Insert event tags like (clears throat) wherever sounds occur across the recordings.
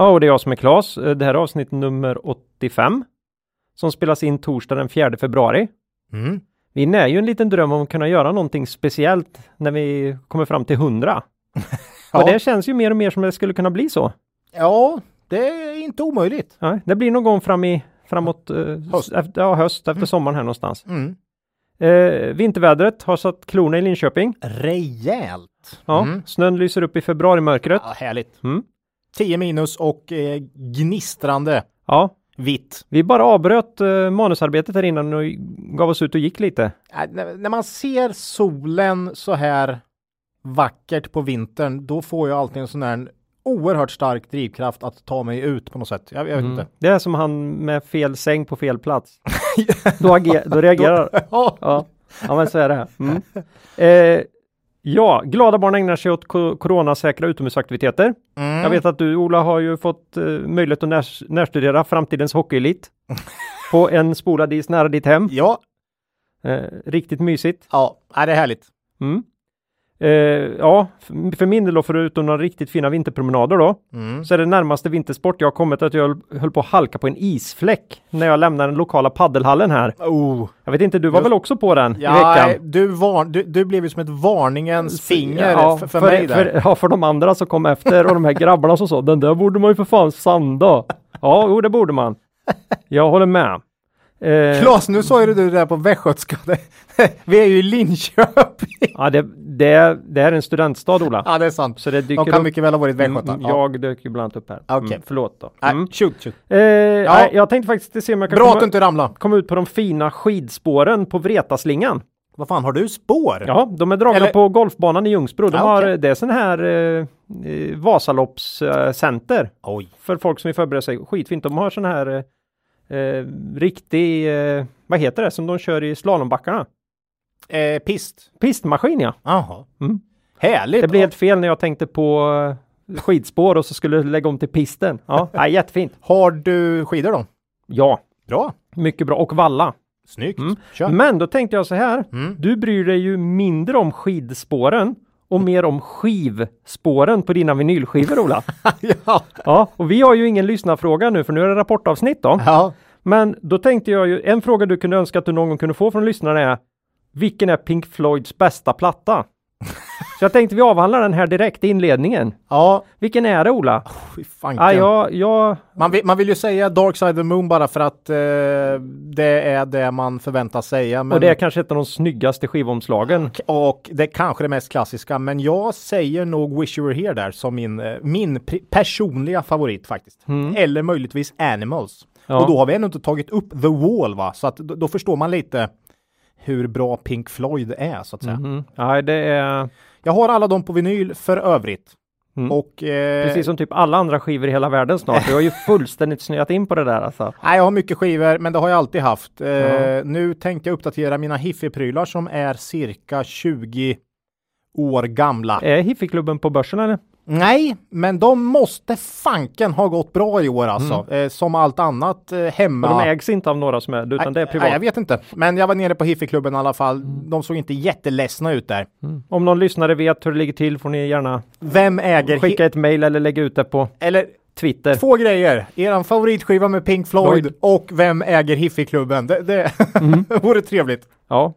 Ja, och det är jag som är Klas. Eh, det här är avsnitt nummer 85 som spelas in torsdag den 4 februari. Mm. Vi är ju en liten dröm om att kunna göra någonting speciellt när vi kommer fram till 100. (laughs) Ja. Och det känns ju mer och mer som det skulle kunna bli så. Ja, det är inte omöjligt. Ja, det blir någon gång fram i, framåt eh, Höst. Efter, ja, höst efter sommaren här någonstans. Mm. Eh, vintervädret har satt klorna i Linköping. Rejält. Ja, Mm. Snön lyser upp i februarimörkret. Ja, härligt. Mm. 10 minus och eh, gnistrande Ja, vitt. vi bara avbröt eh, manusarbetet här innan och gav oss ut och gick lite. Äh, när, när man ser solen så här vackert på vintern, då får jag alltid en sån här oerhört stark drivkraft att ta mig ut på något sätt. Jag, jag vet Mm. inte. Det är som han med fel säng på fel plats. (laughs) då, ager, då reagerar (laughs) Ja. ja. ja, men så är det. Mm. (laughs) Eh, ja, glada barn ägnar sig åt coronasäkra utomhusaktiviteter. Mm. Jag vet att du Ola har ju fått eh, möjlighet att närs- närstudera framtidens hockeyelit (laughs) på en spolad is nära ditt hem. Ja, Eh, riktigt mysigt. ja, ja, det är härligt. Mm. Eh, ja, för min del då, förutom några riktigt fina vinterpromenader då, Mm. så är det närmaste vintersport jag har kommit att jag höll- höll på att halka på en isfläck när jag lämnade den lokala paddelhallen här. Oh. Jag vet inte, du var Just- väl också på den i Ja, veckan? du, var, du, du blev ju som ett varningens finger Ja, för, för, mig där. För, ja, för de andra som kom efter och de här grabbarna som sa den där borde man ju för fan sanda. Ja, jo, det borde man. Jag håller med. Eh, Klas, nu sa ju du det där på västgötska. (laughs) Vi är ju i Linköping. ja, det, det, det är en studentstad, Ola. Ja, det är sant. Så det dyker De kan upp. mycket väl ha varit västgötar. Mm, Ja. jag dök ju bland annat upp här. Okej. Mm, förlåt då. Nej, Mm. shoot, shoot. Eh, nej, jag tänkte faktiskt se om jag kan Bra att komma, du inte ramlade. komma ut på de fina skidspåren på Vretadslingan. Vad fan, har du spår? Ja, de är dragna Eller- på golfbanan i Ljungsbro. De Ja, har. Det är sån här eh, eh, Vasaloppscenter Oj. för folk som vill förbereda sig. Skitfint. De har sån här eh, riktig, eh, vad heter det, som de kör i slalombackarna? Eh, pist. Pistmaskin ja. Jaha. Mm. Härligt. Det blev helt fel när jag tänkte på eh, skidspår och så skulle jag lägga om till pisten. Ja, (laughs) nej, jättefint. Har du skidor då? Ja, Bra. mycket bra. Och valla. Snyggt. Mm. Men då tänkte jag så här. Mm. Du bryr dig ju mindre om skidspåren och mer om skivspåren på dina vinylskivor Ola. (laughs) ja. Ja, och vi har ju ingen lyssnarfråga nu för nu är det rapportavsnitt då. ja. Men då tänkte jag ju, en fråga du kunde önska att du någon gång kunde få från lyssnarna är Vilken är Pink Floyds bästa platta? (laughs) Så jag tänkte vi avhandlar den här direkt i inledningen. Ja. Vilken är det Ola? Fy fanken. Ja, jag, jag, Man, vill, man vill ju säga Dark Side of the Moon bara för att eh, det är det man förväntas säga. Men, och det är kanske ett av de snyggaste skivomslagen. och det är kanske det mest klassiska. Men jag säger nog Wish You Were Here där som min, eh, min personliga favorit faktiskt. Eller möjligtvis Animals. Ja. Och då har vi ännu inte tagit upp The Wall va? Så att då, då förstår man lite hur bra Pink Floyd är så att säga. Mm. Ja, det är Jag har alla dem på vinyl för övrigt. Mm. Och eh, precis som typ alla andra skivor i hela världen snart. Du har ju (laughs) fullständigt snöat in på det där alltså. Nej, jag har mycket skivor, men det har jag alltid haft. Eh. Nu tänkte jag uppdatera mina hiffiprylar som är cirka 20 år gamla. Är Hiffieklubben på börsen eller? Nej, men de måste fanken ha gått bra i år alltså. Eh, som allt annat eh, hemma. Men de ägs inte av några som är utan det är Nej, privat. jag vet inte. Men jag var nere på hiffieklubben i alla fall. De såg inte jätteledsna ut där. Mm. Om någon lyssnare vet hur det ligger till får ni gärna Vem äger... skicka ett mail eller lägga ut det på Eller Twitter. två grejer. Eran favoritskiva med Pink Floyd Floyd. och Vem äger hiffieklubben? Det, det Mm. (laughs) vore trevligt. Ja.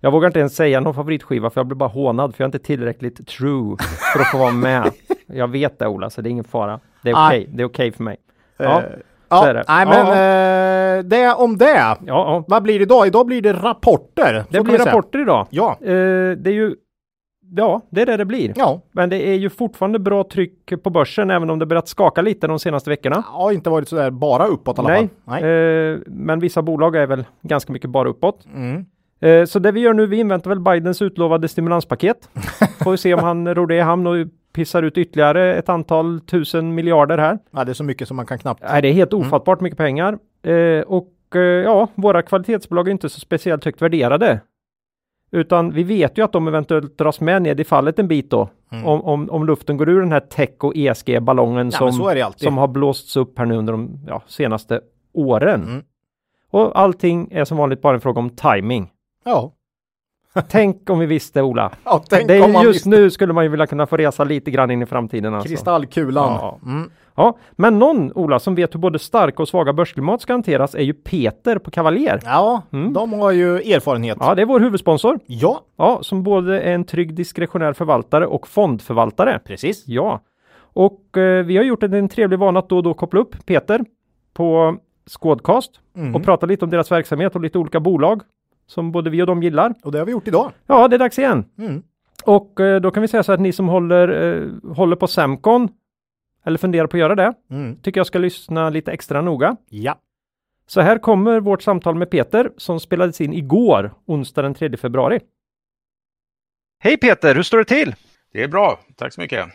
Jag vågar inte ens säga någon favoritskiva för jag blir bara hånad för jag är inte tillräckligt true för att få vara med. (laughs) Jag vet det Ola, så det är ingen fara. Det är okej, det är okej för mig. Ja, Eh, ja, är det. nej men eh, det om det. ja, ja. Vad blir det idag? Idag blir det rapporter. Det blir säga. rapporter idag. Ja, Eh, det är ju, ja, det är det det blir. ja. Men det är ju fortfarande bra tryck på börsen även om det börjat skaka lite de senaste veckorna. Har inte varit sådär bara uppåt i alla Nej, fall. Nej. Men vissa bolag är väl ganska mycket bara uppåt. Mm. Eh, så det vi gör nu, vi inväntar väl Bidens utlovade stimulanspaket. (laughs) Får vi se om han ror det i hamn och pissar ut ytterligare ett antal tusen miljarder här. Ja, det är så mycket som man kan knappt. Nej, det är helt ofattbart mycket pengar. Eh, och eh, ja, våra kvalitetsbolag är inte så speciellt högt värderade. Utan vi vet ju att de eventuellt dras med ned i fallet en bit då. Mm. Om, om, om luften går ur den här tech och ESG-ballongen Ja, som, som har blåsts upp här nu under de ja, senaste åren. Mm. Och allting är som vanligt bara en fråga om timing. Ja. Tänk om vi visste Ola. ja tänk Det om är man just visste. nu skulle man ju vilja kunna få resa lite grann in i framtiden. Alltså. Kristallkulan. Ja. Mm. Ja, men någon Ola som vet hur både starka och svaga börsklimat ska hanteras är ju Peter på Kavaljer. Ja, Mm. de har ju erfarenhet. Ja, det är vår huvudsponsor. ja, Ja, som både är en trygg diskretionär förvaltare och fondförvaltare. precis. Ja, och eh, vi har gjort en, en trevlig vana att då och då koppla upp Peter på Skådcast Mm. och prata lite om deras verksamhet och lite olika bolag som både vi och de gillar. Och det har vi gjort idag. Ja, det är dags igen. Mm. Och eh, då kan vi säga så att ni som håller, eh, håller på Semcon eller funderar på att göra det, Mm. tycker jag ska lyssna lite extra noga. Ja. Så här kommer vårt samtal med Peter som spelades in igår, onsdag den 3 februari. Hej Peter, hur står det till? Det är bra, tack så mycket.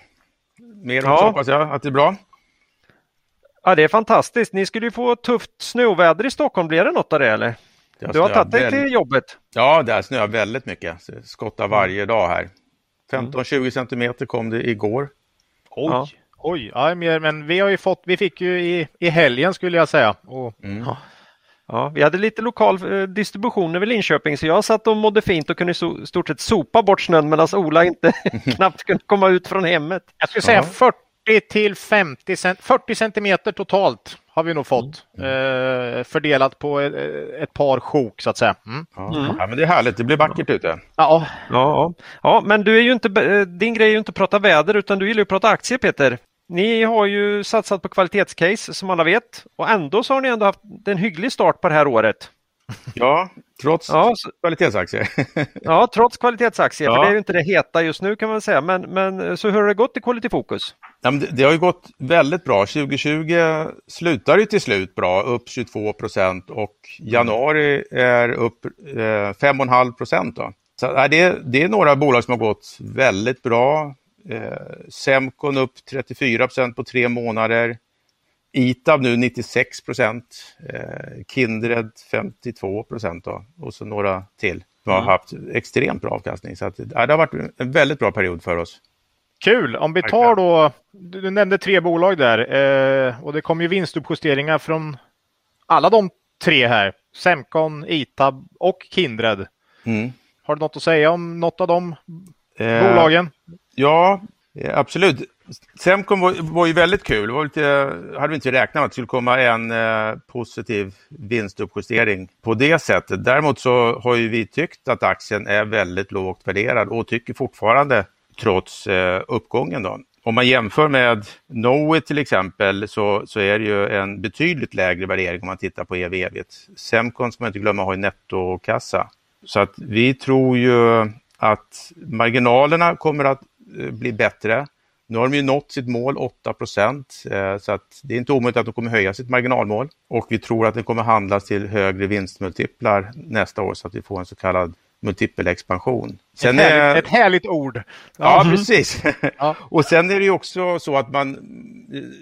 Mer Ja. ja. hoppas jag att det är bra. Ja, det är fantastiskt. Ni skulle ju få tufft snöväder i Stockholm. Blir det något av det eller? Det Du har tagit dig till jobbet. Ja, det har snöat väldigt mycket. Skottar varje dag här. 15-20 centimeter kom det igår. Oj, Ja. oj, ja, men vi har ju fått, vi fick ju i, i helgen skulle jag säga. Och, Mm. Ja, vi hade lite lokal eh, distribution över Linköping så jag satt och mådde fint och kunde i so- stort sett sopa bort snön medan Ola inte (laughs) (laughs) knappt kunde komma ut från hemmet. jag skulle säga Ja. 40 till 50 cent, 40 centimeter totalt har vi nog fått. Eh, fördelat på ett, ett par sjok så att säga. Mm. Ja. ja, men det är härligt. Det blir vackert ute. Ja, Ja, ja. ja, men du är ju inte, eh, din grej är ju inte att prata väder utan du gillar ju att prata aktier Peter. Ni har ju satsat på kvalitetscase som alla vet och ändå så har ni ändå haft en hygglig start på det här året. Ja, trots Ja, så, kvalitetsaktier. (laughs) ja trots kvalitetsaktier, för Ja. det är ju inte det heta just nu kan man säga. Men, men så hur har det gått i Quality Focus? ja, det, det har ju gått väldigt bra. 2020 slutar ju till slut bra, upp 22 procent och januari är upp eh, 5,5 procent. Så det, det är några bolag som har gått väldigt bra. Eh, Semcon upp 34 procent på tre månader. Itab nu 96 procent. Eh, Kindred 52 procent och så några till som har haft extremt bra avkastning. Så att, ja, det har varit en väldigt bra period för oss. Kul! Om vi tar då, du nämnde tre bolag där eh, och det kom ju vinstuppjusteringar från alla de tre här. Semcon, Itab och Kindred. Mm. Har du något att säga om något av de Eh, bolagen? Ja, eh, Semcon var, var ju väldigt kul. Det var lite, hade vi inte räknat med att det skulle komma en eh, positiv vinstuppjustering på det sättet. Däremot så har ju vi tyckt att aktien är väldigt lågt värderad och tycker fortfarande trots eh, uppgången. Då. Om man jämför med Knowit till exempel så, så är det ju en betydligt lägre värdering om man tittar på ev evigt. Semcon ska man inte glömma har ju nettokassa. Så att vi tror ju att marginalerna kommer att eh, bli bättre. Nu har de ju nått sitt mål 8 procent, eh, så att det är inte omöjligt att de kommer höja sitt marginalmål. Och vi tror att det kommer handlas till högre vinstmultiplar nästa år så att vi får en så kallad multipelexpansion. Sen ett, är- härligt, ett härligt ord. Ja, precis. (laughs) Ja. och sen är det ju också så att man,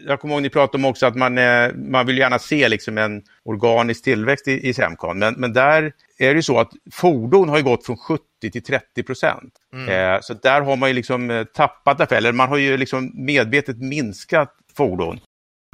jag kommer ihåg ni pratade om också att man, man vill gärna se liksom en organisk tillväxt i, i Semcon, men, men där är det ju så att fordon har gått från 70 till 30 procent. Eh, så där har man ju liksom eh, tappat affärer, man har ju liksom medvetet minskat fordon.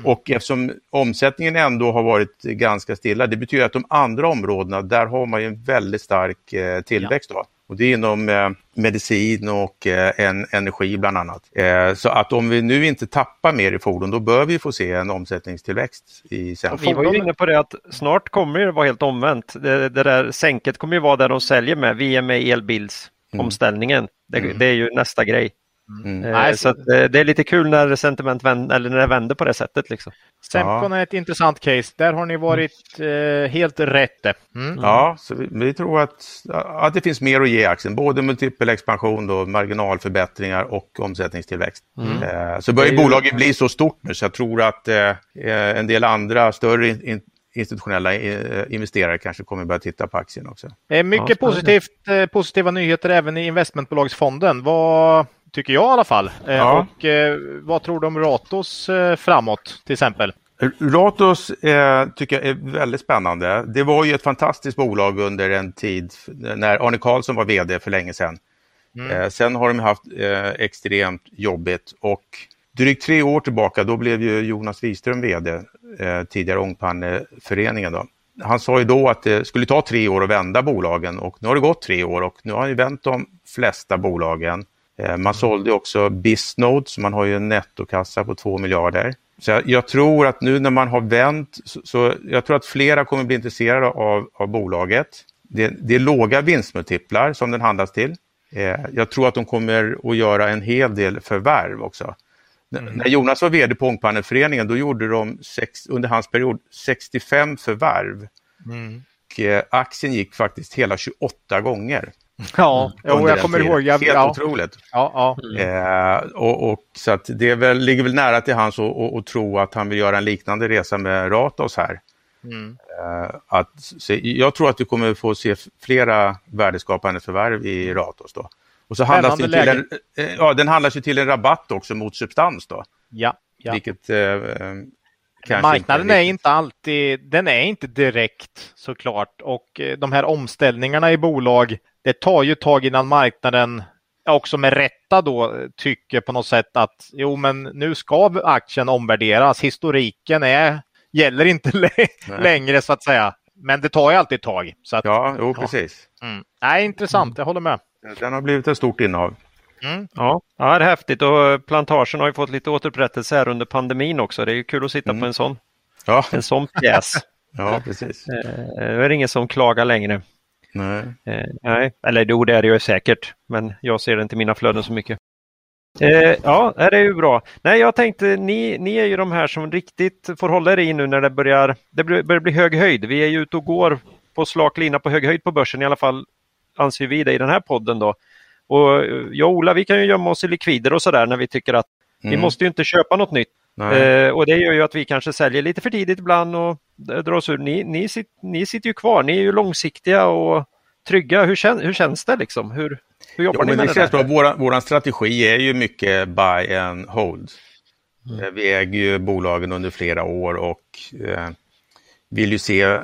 Och eftersom omsättningen ändå har varit ganska stilla, det betyder att de andra områdena, där har man ju en väldigt stark eh, tillväxt. Då. Och det är inom eh, medicin och eh, en, energi bland annat. Eh, så att om vi nu inte tappar mer i fordon, då bör vi få se en omsättningstillväxt i Semcon. Vi var ju inne på det att snart kommer det vara helt omvänt. Det, det där sänket kommer ju vara där de säljer med, VMA elbilsomställningen. Det, det är ju nästa grej. Mm. Eh, Nej, så att, eh, det är lite kul när sentiment vänder, eller när det vänder på det sättet. Liksom. Semcon är ett intressant case. Där har ni varit eh, helt rätt. Mm. Ja, så vi, vi tror att, att det finns mer att ge aktien, både multipelexpansion, då, marginalförbättringar och omsättningstillväxt. Eh, så börjar bolaget bli så stort nu så jag tror att eh, en del andra större in, in, institutionella investerare kanske kommer börja titta på aktien också. Mycket Ja, positivt, positiva nyheter även i investmentbolagsfonden. Vad, tycker jag i alla fall. Eh, Ja. Och eh, vad tror du om Ratos eh, framåt till exempel? Ratos eh, tycker jag är väldigt spännande. Det var ju ett fantastiskt bolag under en tid när Arne Karlsson var vd för länge sedan. Eh, sen har de haft eh, extremt jobbigt och drygt tre år tillbaka då blev ju Jonas Wiström vd, tidigare Ångpanneföreningen. Då. Han sa ju då att det skulle ta tre år att vända bolagen och nu har det gått tre år och nu har han ju vänt de flesta bolagen. Eh, man sålde också Bisnode så man har ju en nettokassa på 2 miljarder. Så jag, jag tror att nu när man har vänt, så, så jag tror att flera kommer bli intresserade av, av bolaget. Det, det är låga vinstmultiplar som den handlas till. Eh, jag tror att de kommer att göra en hel del förvärv också. N- När Jonas var vd på Ångpanneföreningen då gjorde de sex, under hans period 65 förvärv. Och, eh, aktien gick faktiskt hela 28 gånger. Ja, jo, under jag kommer tiden. ihåg. Jag, Helt ja, otroligt. ja, ja. Eh, och, och, så att det väl, ligger väl nära till hans att- tro att han vill göra en liknande resa med Ratos här. Mm. Eh, att, se, jag tror att vi kommer få se flera värdeskapande förvärv i Ratos då. Och så handlas det till en, eh, ja, den handlas ju till en rabatt också mot substans då. ja, ja. Vilket eh, Marknaden inte är inte alltid, den är inte direkt såklart och eh, de här omställningarna i bolag, det tar ju tag innan marknaden också med rätta då tycker på något sätt att jo men nu ska aktien omvärderas, historiken är, gäller inte längre så att säga. Men det tar ju alltid tag. Så att, Ja, jo, Ja. precis. mm. Nej, intressant, jag håller med. Den har blivit ett stort innehav. Mm. Ja, ja, det är häftigt och plantagen har ju fått lite återupprättelse här under pandemin också. Det är ju kul att sitta Mm. på en sån, Ja, en sån pjäs. (laughs) ja precis. Eh, är det ingen som klagar längre. Nej. Eh, nej, eller jo, det är det ju säkert, men jag ser det inte i mina flöden så mycket. Eh, ja, det är ju bra. Nej, jag tänkte, ni, ni är ju de här som riktigt får hålla er i nu när det börjar, det börjar bli hög höjd. Vi är ju ute och går på slak lina på hög höjd på börsen, i alla fall anser vi det i den här podden då. Och eh, jag och Ola, vi kan ju gömma oss i likvider och sådär när vi tycker att vi Mm. måste ju inte köpa något nytt. Eh, och det gör ju att vi kanske säljer lite för tidigt ibland och drar oss ur. Ni, ni, sit, ni sitter ju kvar, ni är ju långsiktiga och trygga. Hur, kän, hur känns det liksom? Hur, hur jobbar Jo, ni med det det där? våran strategi är ju mycket buy and hold. Eh, Vi äger ju bolagen under flera år och eh, vill ju se eh,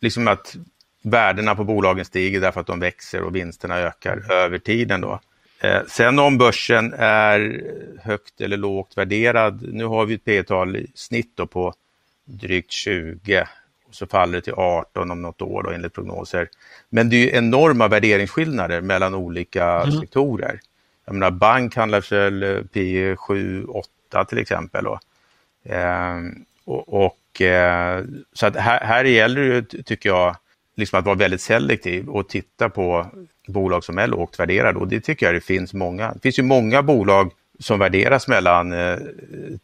liksom att värdena på bolagen stiger därför att de växer och vinsterna ökar över tiden. Då. Eh, sen om börsen är högt eller lågt värderad, nu har vi ett P-tal i snitt på drygt 20 och så faller det till 18 om något år då, enligt prognoser. Men det är enorma värderingsskillnader mellan olika sektorer. Jag menar, bank handlar väl eh, P 7, 8 till exempel. Då. Ehm, och, och, eh, så att här, här gäller det tycker jag, liksom att vara väldigt selektiv och titta på bolag som är lågt värderade. Och det tycker jag det finns många. Det finns ju många bolag som värderas mellan eh,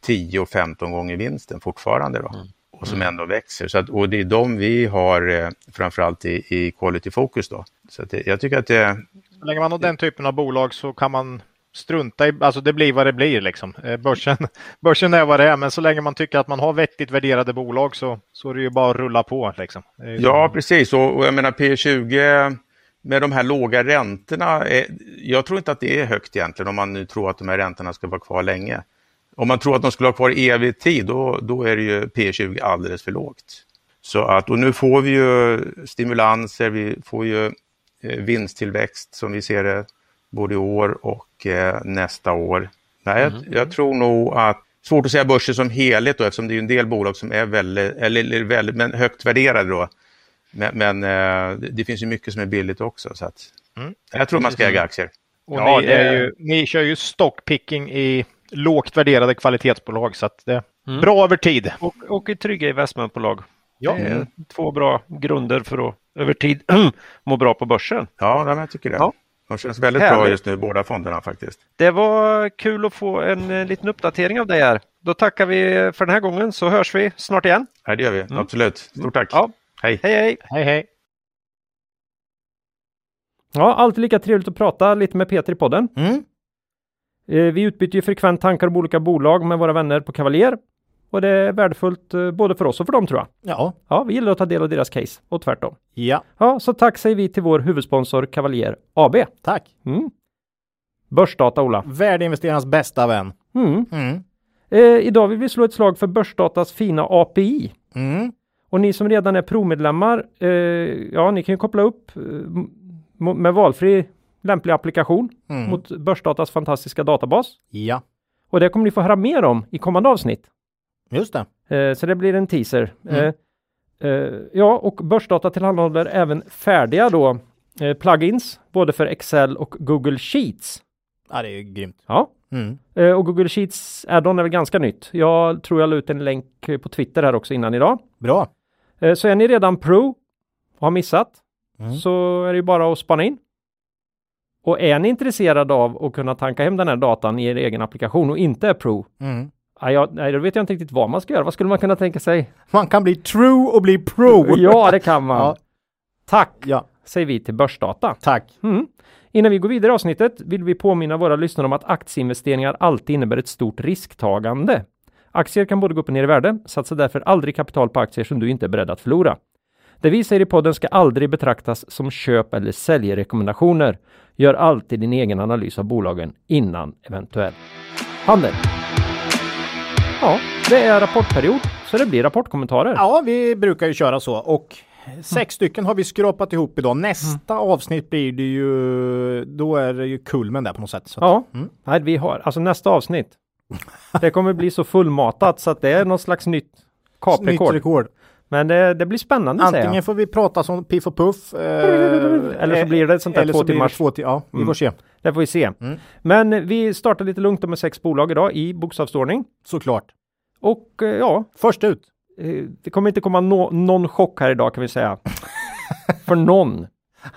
10 och 15 gånger vinsten fortfarande. Då. Och som ändå växer. Så att, och det är de vi har eh, framförallt i, i quality focus. Då. Så att det, jag tycker att det, länge man har den typen av bolag så kan man strunta i, alltså det blir vad det blir liksom. Eh, Börsen, (laughs) börsen är vad det är, men så länge man tycker att man har vettigt värderade bolag så, så är det ju bara att rulla på liksom. Ja, precis. Och, och jag menar P20 med de här låga räntorna, är, jag tror inte att det är högt egentligen om man nu tror att de här räntorna ska vara kvar länge. Om man tror att de skulle vara kvar i evig tid, då, då är det ju P20 alldeles för lågt. Så att, och nu får vi ju stimulanser, vi får ju eh, vinsttillväxt som vi ser det både i år och eh, nästa år. Nej, jag, jag tror nog att, svårt att säga börsen som helhet då, eftersom det är en del bolag som är väldigt, eller, eller väldigt, men högt värderade då. Men, men eh, det, finns ju mycket som är billigt också. Så att, Mm. Jag tror man ska äga aktier. Och Ja, ni, det- är ju, ni kör ju stockpicking i lågt värderade kvalitetsbolag så att det är Mm. bra över tid. Och, och i trygga investmentbolag. Ja. Är två bra grunder för att över tid (clears throat) må bra på börsen. Ja, jag tycker det. Ja. De känns väldigt bra Härligt. just nu, båda fonderna faktiskt. Det var kul att få en eh, liten uppdatering av dig här. Då tackar vi för den här gången så hörs vi snart igen. Ja, det gör vi. Absolut. Stort tack. Ja. Hej. Hej hej! Hej hej! Ja, alltid lika trevligt att prata lite med Peter i podden. Mm. Eh, Vi utbyter ju frekvent tankar om olika bolag med våra vänner på Cavalier. Och det är värdefullt eh, både för oss och för dem tror jag. Ja. Ja, vi gillar att ta del av deras case och tvärtom. Ja, Ja, så tack säger vi till vår huvudsponsor Cavalier AB. tack. Mm. Börsdata Ola. Värdeinvesterarnas bästa vän. Mm. Mm. Eh, idag vill vi slå ett slag för Börsdatas fina API. Mm. Och ni som redan är provmedlemmar, eh, ja ni kan ju koppla upp eh, med valfri lämplig applikation Mm. mot Börsdatas fantastiska databas. Ja, Och det kommer ni få höra mer om i kommande avsnitt. Just det. Eh, så det blir en teaser. Mm. Eh, eh, ja, och Börsdata tillhandahåller även färdiga då plugins både för Excel och Google Sheets. Ja, det är ju grymt. Ja, Mm. och Google Sheets add-on är väl ganska nytt. Jag tror jag la ut en länk på Twitter här också innan idag. Bra. Så är ni redan pro och har missat Mm. så är det ju bara att spana in. Och är ni intresserade av att kunna tanka hem den här datan i er egen applikation och inte är pro, Mm. Ja, jag, nej, då vet jag inte riktigt vad man ska göra. Vad skulle man kunna tänka sig? Man kan bli true och bli pro. (laughs) Ja, det kan man. Ja. Tack, Ja, säger vi till Börsdata. tack. Mm. Innan vi går vidare i avsnittet vill vi påminna våra lyssnare om att aktieinvesteringar alltid innebär ett stort risktagande. Aktier kan både gå upp och ner i värde, satsa därför aldrig kapital på aktier som du inte är beredd att förlora. Det vi säger i podden ska aldrig betraktas som köp eller säljrekommendationer. Gör alltid din egen analys av bolagen innan eventuell handel. Ja, det är rapportperiod, så det blir rapportkommentarer. Ja, vi brukar ju köra så och sex stycken har vi skrapat ihop idag. Nästa avsnitt blir det ju, då är det ju kulmen där på något sätt. Ja, Mm. nej, vi har alltså nästa avsnitt. Det kommer bli så fullmatat så att det är något slags nytt (laughs) Nytt kaprekord. rekord. Men det, det blir spännande säger Antingen jag. får vi prata som Piff och Puff. eh, Eller så blir det ett sånt där två timmars- Två ja, vi Mm. får se. Det får vi se. Mm. Men vi startar lite lugnt med sex bolag idag i bokstavsordning. Såklart. Och eh, ja, Först ut. eh, det kommer inte komma nå- någon chock här idag kan vi säga. (laughs) För någon.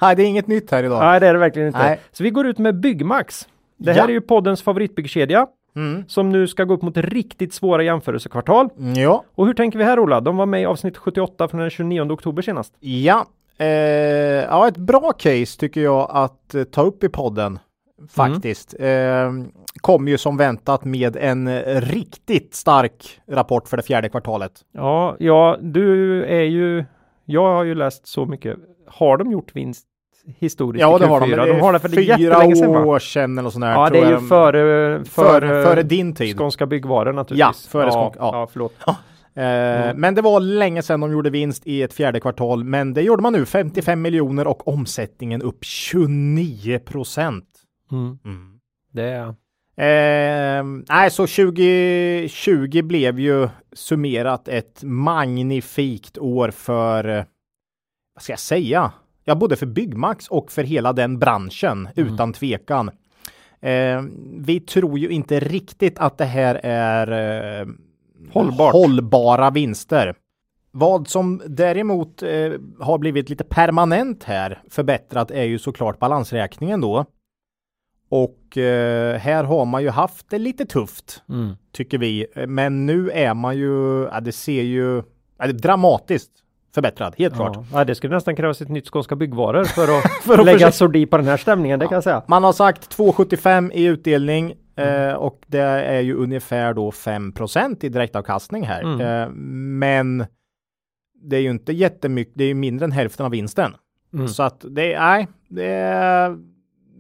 Nej, det är inget nytt här idag. Nej, det är det verkligen inte. Nej. Så vi går ut med Byggmax. Det här Ja. är ju poddens favoritbyggkedja Mm. som nu ska gå upp mot riktigt svåra jämförelsekvartal. Ja. Och hur tänker vi här Ola? De var med i avsnitt 78 från den 29 oktober senast. Ja. Eh, ja, ett bra case tycker jag att eh, ta upp i podden. Faktiskt. Eh, kom ju som väntat med en eh, riktigt stark rapport för det fjärde kvartalet. Ja, ja, du är ju... Jag har ju läst så mycket. Har de gjort vinst historiskt Ja, det Q4? har de. de har det för det fyra jättelänge sedan år sedan eller sånt där. Ja, det är ju före, före, före, före din tid. Skånska byggvaror naturligtvis. Ja, före ja, Skånska- ja. ja. förlåt. Eh, Men det var länge sedan de gjorde vinst i ett fjärde kvartal. Men det gjorde man nu. 55 miljoner och omsättningen upp 29 procent. Mm. Det är... Eh, nej, så 2020 blev ju summerat ett magnifikt år för, eh, vad ska jag säga? Ja, både för Byggmax och för hela den branschen, utan tvekan. Eh, vi tror ju inte riktigt att det här är eh, Hållbart. hållbara vinster. Vad som däremot eh, har blivit lite permanent här förbättrat är ju såklart balansräkningen då. Och eh, här har man ju haft det lite tufft Mm. tycker vi. Men nu är man ju, ja, det ser ju ja, det dramatiskt förbättrad, helt klart. Ja. ja, det skulle nästan krävas ett nytt Skånska byggvaror för att, (laughs) För att lägga sordi på den här stämningen, det kan jag säga. Man har sagt 2,75 i utdelning eh, och det är ju ungefär då 5% i direktavkastning här. Mm. Eh, men det är ju inte jättemycket, det är ju mindre än hälften av vinsten. Mm. Så att det är, nej, det är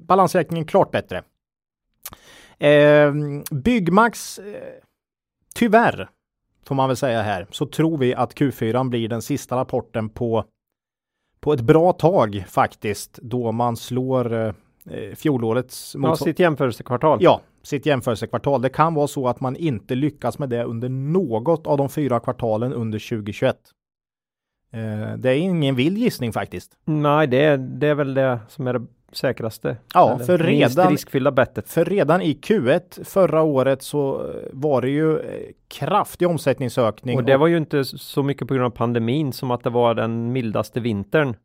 balansräkningen klart bättre. Eh, Byggmax, eh, tyvärr, får man väl säga här, så tror vi att Q4 blir den sista rapporten på, på ett bra tag faktiskt, då man slår eh, eh, fjolårets Ja, sitt jämförelsekvartal. Ja, sitt jämförelsekvartal. Det kan vara så att man inte lyckas med det under något av de fyra kvartalen under 2021. Eh, det är ingen vild gissning faktiskt. Nej, det är, det är väl det som är det säkraste. Ja, för redan- riskfyllda bettet. För redan i Q1 förra året så eh, var det ju eh, kraftig omsättningsökning. Och det var ju inte så mycket på grund av pandemin som att det var den mildaste vintern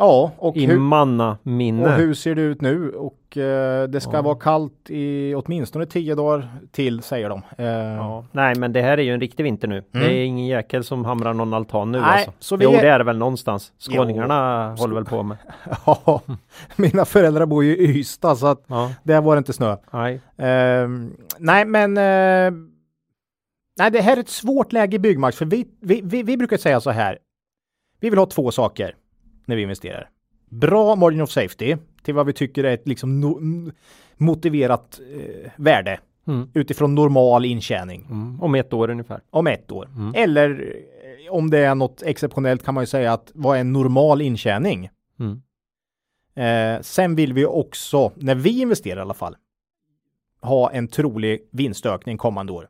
ja, och, i hur, mannaminne. och hur ser det ut nu? Och eh, det ska Ja. vara kallt i åtminstone tio dagar till säger de. Eh, Ja. Nej, men det här är ju en riktig vinter nu. Det är ingen jäkel som hamrar någon altan nu Mm. Nej, alltså. så vi Jo, är- det är det väl någonstans. Skåningarna håller väl på med. (laughs) Ja, mina föräldrar bor ju i Ystad så att Ja, där var det inte snö. nej. Ehm, nej, men eh, nej, det här är ett svårt läge i Byggmax för vi, vi, vi, vi brukar säga så här. Vi vill ha två saker när vi investerar. Bra margin of safety till vad vi tycker är ett liksom no, motiverat eh, värde Mm. utifrån normal intjäning Mm. Om ett år ungefär. om ett år. Mm. Eller eh, om det är något exceptionellt kan man ju säga att vad är en normal intjäning? Mm. Eh, sen vill vi också, när vi investerar i alla fall, ha en trolig vinstökning kommande år.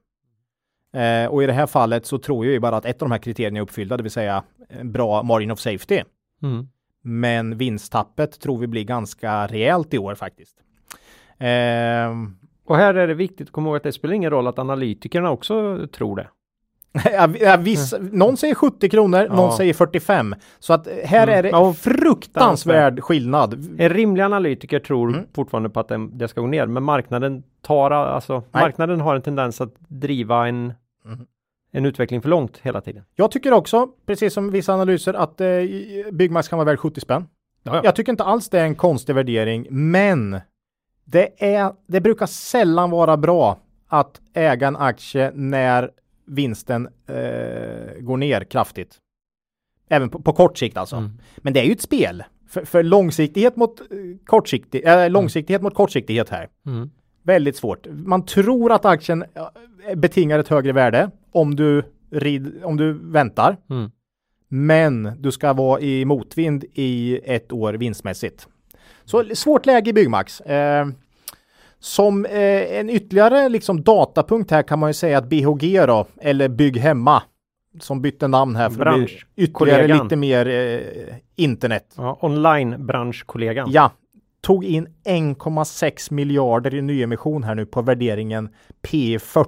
Eh, och i det här fallet så tror jag ju bara att ett av de här kriterierna är uppfyllda, det vill säga en bra margin of safety. Mm. Men vinsttappet tror vi blir ganska rejält i år faktiskt. Eh, Och här är det viktigt att komma ihåg att det spelar ingen roll att analytikerna också tror det. (laughs) ja, viss, någon säger 70 kronor, någon Ja. säger 45. Så att här Mm. är det Ja, fruktansvärd skillnad. En rimlig analytiker tror Mm. fortfarande på att det, det ska gå ner, men marknaden tar alltså, marknaden har en tendens att driva en, Mhm. En utveckling för långt hela tiden. Jag tycker också, precis som vissa analyser, att eh, Byggmax kan vara värd 70 spänn. Ja, Jag tycker inte alls det är en konstig värdering, men det, är, det brukar sällan vara bra att äga en aktie när vinsten eh, går ner kraftigt. Även på, på kort sikt alltså. Mm. Men det är ju ett spel. För, för långsiktighet mot eh, kortsiktig, äh, långsiktighet mot kortsiktighet här. Mm. Väldigt svårt. Man tror att aktien betingar ett högre värde om du, rid, om du väntar. Mm. Men du ska vara i motvind i ett år vinstmässigt. Så svårt läge i Byggmax. Eh, som eh, en ytterligare liksom datapunkt här kan man ju säga att BHG då, eller Bygg Hemma, som bytte namn här för att bli ytterligare Kollegan. lite mer eh, internet. Ja, online-branschkollegan. Ja, tog in 1,6 miljarder i nyemission här nu på värderingen P40.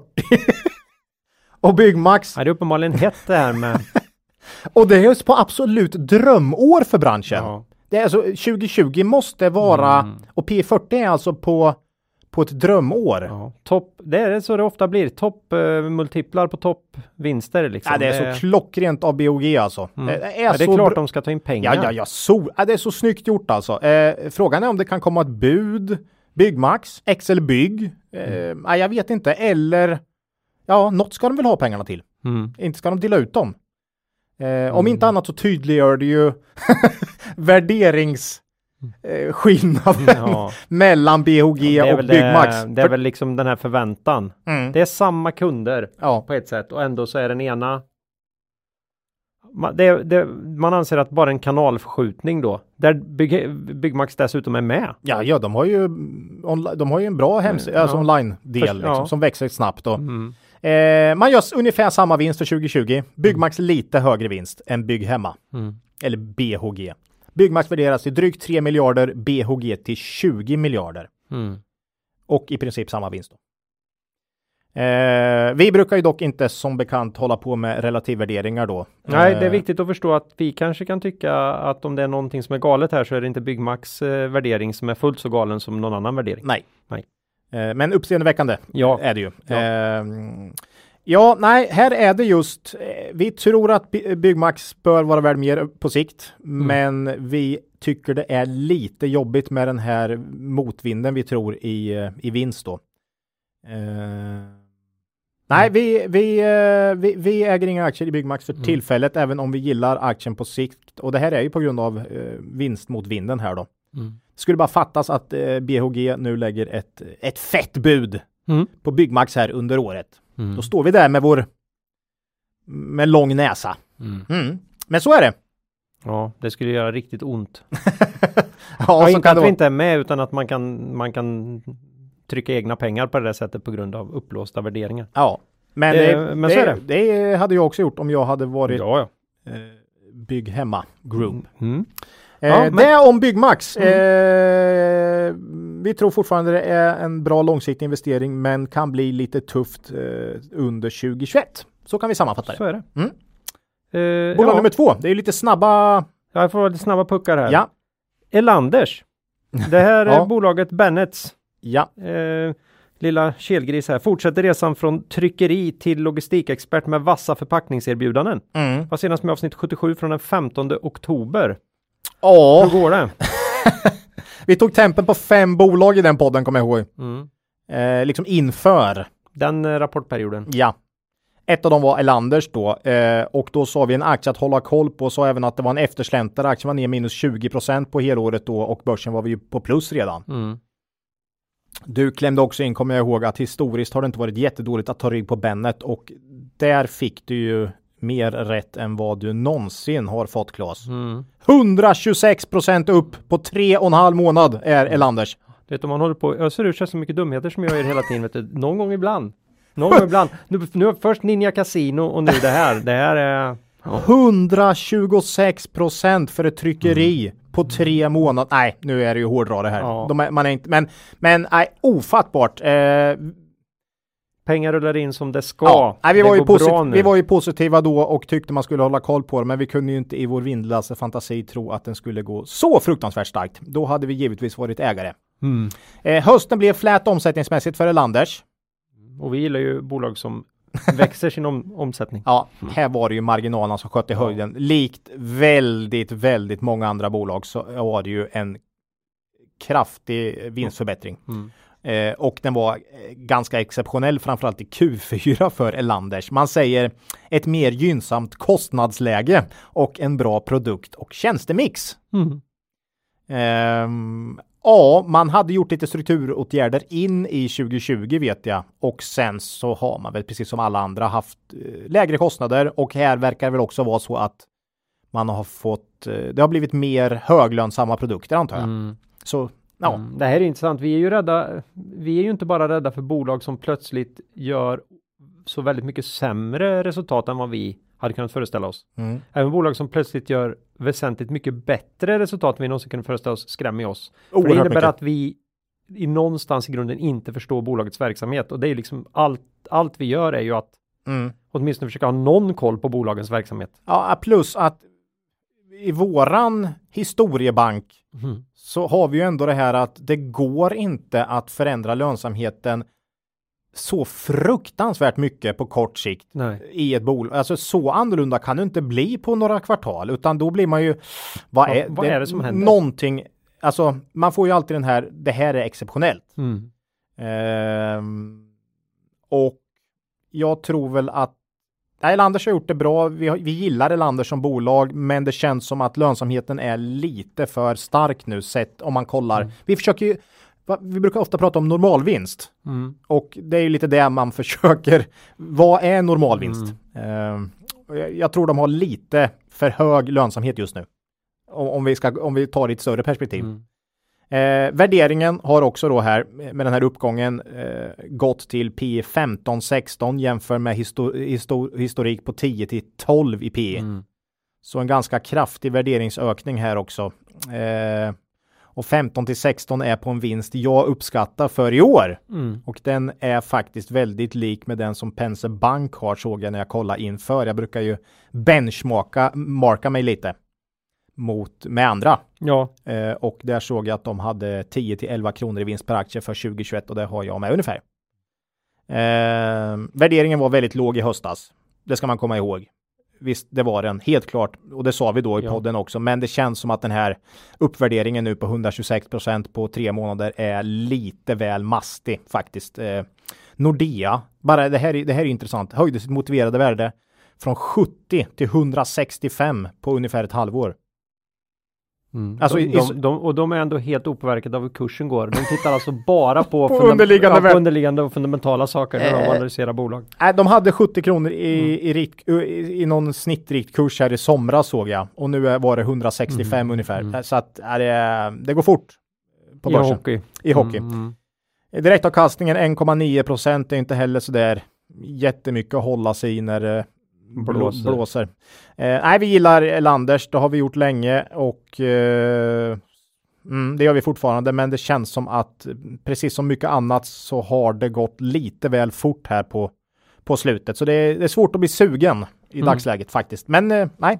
(laughs) och Byggmax, Ja, det är uppenbarligen hett det här med... (laughs) och det är just på absolut drömår för branschen. ja. Det är alltså 2020 måste vara, Mm. och P40 är alltså på, på ett drömår. Ja. Ja. Topp, det är så det ofta blir. Toppmultiplar på toppvinster liksom. det är så klockrent av BOG alltså. Mm. Det är, ja, det är så klart de ska ta in pengar. Ja, ja, ja, så, ja, det är så snyggt gjort alltså. Eh, frågan är om det kan komma ett bud, Byggmax, Excel Bygg, eh, Mm. nej, jag vet inte, eller ja, något ska de väl ha pengarna till. Mm. Inte ska de dela ut dem. Eh, Om inte annat så tydliggör det ju (laughs) värderingsskillnaden Ja. mellan BHG och Byggmax. det, det är väl liksom den här förväntan. Mm. Det är samma kunder Ja, på ett sätt och ändå så är den ena Ma- det, det, man anser att bara en kanalförskjutning då, där Bygg, Byggmax dessutom är med. ja, ja, de har ju, onli- de har ju en bra hemsida, Ja. alltså online-del Först- liksom, ja. som växer snabbt. Då. Mm. Eh, man gör ungefär samma vinst för 2020. Byggmax lite högre vinst än Bygg Hemma. Mm. Eller BHG. Byggmax värderas till drygt 3 miljarder, BHG till 20 miljarder. Mm. Och i princip samma vinst. Då. Eh, vi brukar ju dock inte som bekant hålla på med relativvärderingar då. Nej, det är Eh, viktigt att förstå att vi kanske kan tycka att om det är någonting som är galet här så är det inte Byggmax eh, värdering som är fullt så galen som någon annan värdering. Nej. Nej. Eh, men uppseendeväckande Ja. är det ju. Ja. Ja, nej, här är det just. Eh, vi tror att By- Byggmax bör vara värd mer på sikt, Mm. men vi tycker det är lite jobbigt med den här motvinden vi tror i, eh, i vinst då. Eh, nej, Mm. vi, vi, eh, vi, vi äger inga aktier i Byggmax för Mm. tillfället, även om vi gillar aktien på sikt. Och det här är ju på grund av eh, vinst mot vinden här då. Mm. Skulle bara fattas att eh, BHG nu lägger ett, ett fett bud Mm. på Byggmax här under året. Mm. Då står vi där med vår med lång näsa. Mm. Mm. Men så är det. Ja, det skulle göra riktigt ont. (laughs) Ja, Ja, så inte att det vi inte är med utan att man kan, man kan trycka egna pengar på det där sättet på grund av upplåsta värderingar. Ja, men, Det- det, men det, så är det. det. hade jag också gjort om jag hade varit Ja, ja. eh, Bygg Hemma Group. Mm. Eh, Ja, men- Det om Byggmax. Mm. Eh, vi tror fortfarande det är en bra långsiktig investering, men kan bli lite tufft eh, under 2021. Så kan vi sammanfatta det. Så är det. Mm. Eh, Bolag ja, nummer två. Det är lite snabba. jag får lite snabba puckar här. Ja, Elanders. Det här (laughs) är Ja. bolaget Bennets. ja, Eh, lilla kelgris här. Fortsätter resan från tryckeri till logistikexpert med vassa förpackningserbjudanden. mm. Var senast med avsnitt 77 från den 15 oktober. Ja, Hur går det? (laughs) vi tog tempen på fem bolag i den podden, kommer jag ihåg. Mm. Eh, liksom inför. Den eh, rapportperioden. Ja. Ett av dem var Elanders då eh, och då sa vi en aktie att hålla koll på och sa även att det var en eftersläntrare. Aktien var ner minus 20% på helåret då och börsen var vi ju på plus redan. Mm. Du klämde också in, kommer jag ihåg, att historiskt har det inte varit jättedåligt att ta rygg på Bennet och där fick du ju mer rätt än vad du någonsin har fått Claes. Mm. 126 procent upp på tre och en halv månad är Elanders. Du vet om man håller på öser ur sig så mycket dumheter som jag gör hela tiden, vet du, någon gång ibland. Någon gång ibland. Nu, nu först Ninja Casino och nu det här. Det här är... 126 procent för ett tryckeri på tre månader. Nej, nu är det ju hårdra det här. Ja. De är, man är inte, men, men nej, ofattbart. Eh, Pengar rullar in som det ska. ja, nej, vi, det var ju bra nu. vi var ju positiva då och tyckte man skulle hålla koll på det, men vi kunde ju inte i vår vindlaste fantasi tro att den skulle gå så fruktansvärt starkt. Då hade vi givetvis varit ägare. Mm. Eh, hösten blev flät omsättningsmässigt för Elanders. Och vi gillar ju bolag som (laughs) växer sin om, omsättning. Ja, här var det ju marginalerna som sköt i höjden. Likt väldigt, väldigt många andra bolag så var det ju en kraftig vinstförbättring. Mm. Eh, och den var eh, ganska exceptionell, framförallt i Q4 (laughs) för Elanders. Man säger ett mer gynnsamt kostnadsläge och en bra produkt och tjänstemix. Mm. Ehm, ja, man hade gjort lite strukturåtgärder in i 2020 vet jag och sen så har man väl precis som alla andra haft eh, lägre kostnader och här verkar det väl också vara så att man har fått, eh, det har blivit mer höglönsamma produkter antar jag. Mm. Så ja, Mm. Det här är intressant. Vi är ju rädda. Vi är ju inte bara rädda för bolag som plötsligt gör så väldigt mycket sämre resultat än vad vi hade kunnat föreställa oss. Mm. Även bolag som plötsligt gör väsentligt mycket bättre resultat än vi någonsin kunde föreställa oss skrämmer oss. För det innebär mycket. att vi i någonstans i grunden inte förstår bolagets verksamhet och det är liksom allt, allt vi gör är ju att Mm. åtminstone försöka ha någon koll på bolagens verksamhet. Ja, plus att i våran historiebank Mm. så har vi ju ändå det här att det går inte att förändra lönsamheten så fruktansvärt mycket på kort sikt Nej. i ett bolag. Alltså så annorlunda kan det inte bli på några kvartal, utan då blir man ju, vad Vad- är, vad är det som händer? Någonting, alltså man får ju alltid den här, det här är exceptionellt. Mm. Ehm, och jag tror väl att Elanders har gjort det bra. Vi, vi gillar Elanders som bolag, men det känns som att lönsamheten är lite för stark nu sett om man kollar. Vi försöker ju, vi brukar ofta prata om normalvinst Mm. och det är ju lite det man (laughs) försöker. Vad är normalvinst? Och jag, jag tror de har lite för hög lönsamhet just nu. Om, om, vi, ska, om vi tar det i ett större perspektiv. Mm. Eh, värderingen har också då här med den här uppgången eh, gått till P 15-16 jämfört med histo histo historik på 10 till 12 i P. Mm. Så en ganska kraftig värderingsökning här också. Eh, och 15 till 16 är på en vinst jag uppskattar för i år. Mm. Och den är faktiskt väldigt lik med den som Penser Bank har såg jag när jag kollade inför. Jag brukar ju benchmarka marka mig lite mot med andra. Ja, Eh, och där såg jag att de hade 10 till 11 kronor i vinst per aktie för 2021 och det har jag med ungefär. Eh, värderingen var väldigt låg i höstas. Det ska man komma ihåg. Visst, det var den helt klart och det sa vi då i Ja. podden också. Men det känns som att den här uppvärderingen nu på 126 procent på tre månader är lite väl mastig faktiskt. Eh, Nordea, bara det här, är- det här är intressant, höjde sitt motiverade värde från 70 till 165 på ungefär ett halvår. Mm. Alltså, de, i- de, de, och de är ändå helt opåverkade av hur kursen går. De tittar alltså (laughs) bara på, På underliggande ja, på underliggande och fundamentala saker när de Eh. analyserar bolag. Nej, de hade 70 kronor i, i, rikt, i, i någon snittrikt kurs här i somras såg jag. Och nu är- var det 165 Mm, ungefär. mm. Så att är det, det går fort på I börsen. hockey. I hockey. Mm, mm. Direktavkastningen 1,9 procent är inte heller så där jättemycket att hålla sig i när blå, Blåser. blåser. Eh, nej, vi gillar Landers. Det har vi gjort länge och eh, mm, det gör vi fortfarande. Men det känns som att precis som mycket annat så har det gått lite väl fort här på, på slutet. Så det är, det är svårt att bli sugen i Mm. dagsläget faktiskt. Men eh, nej,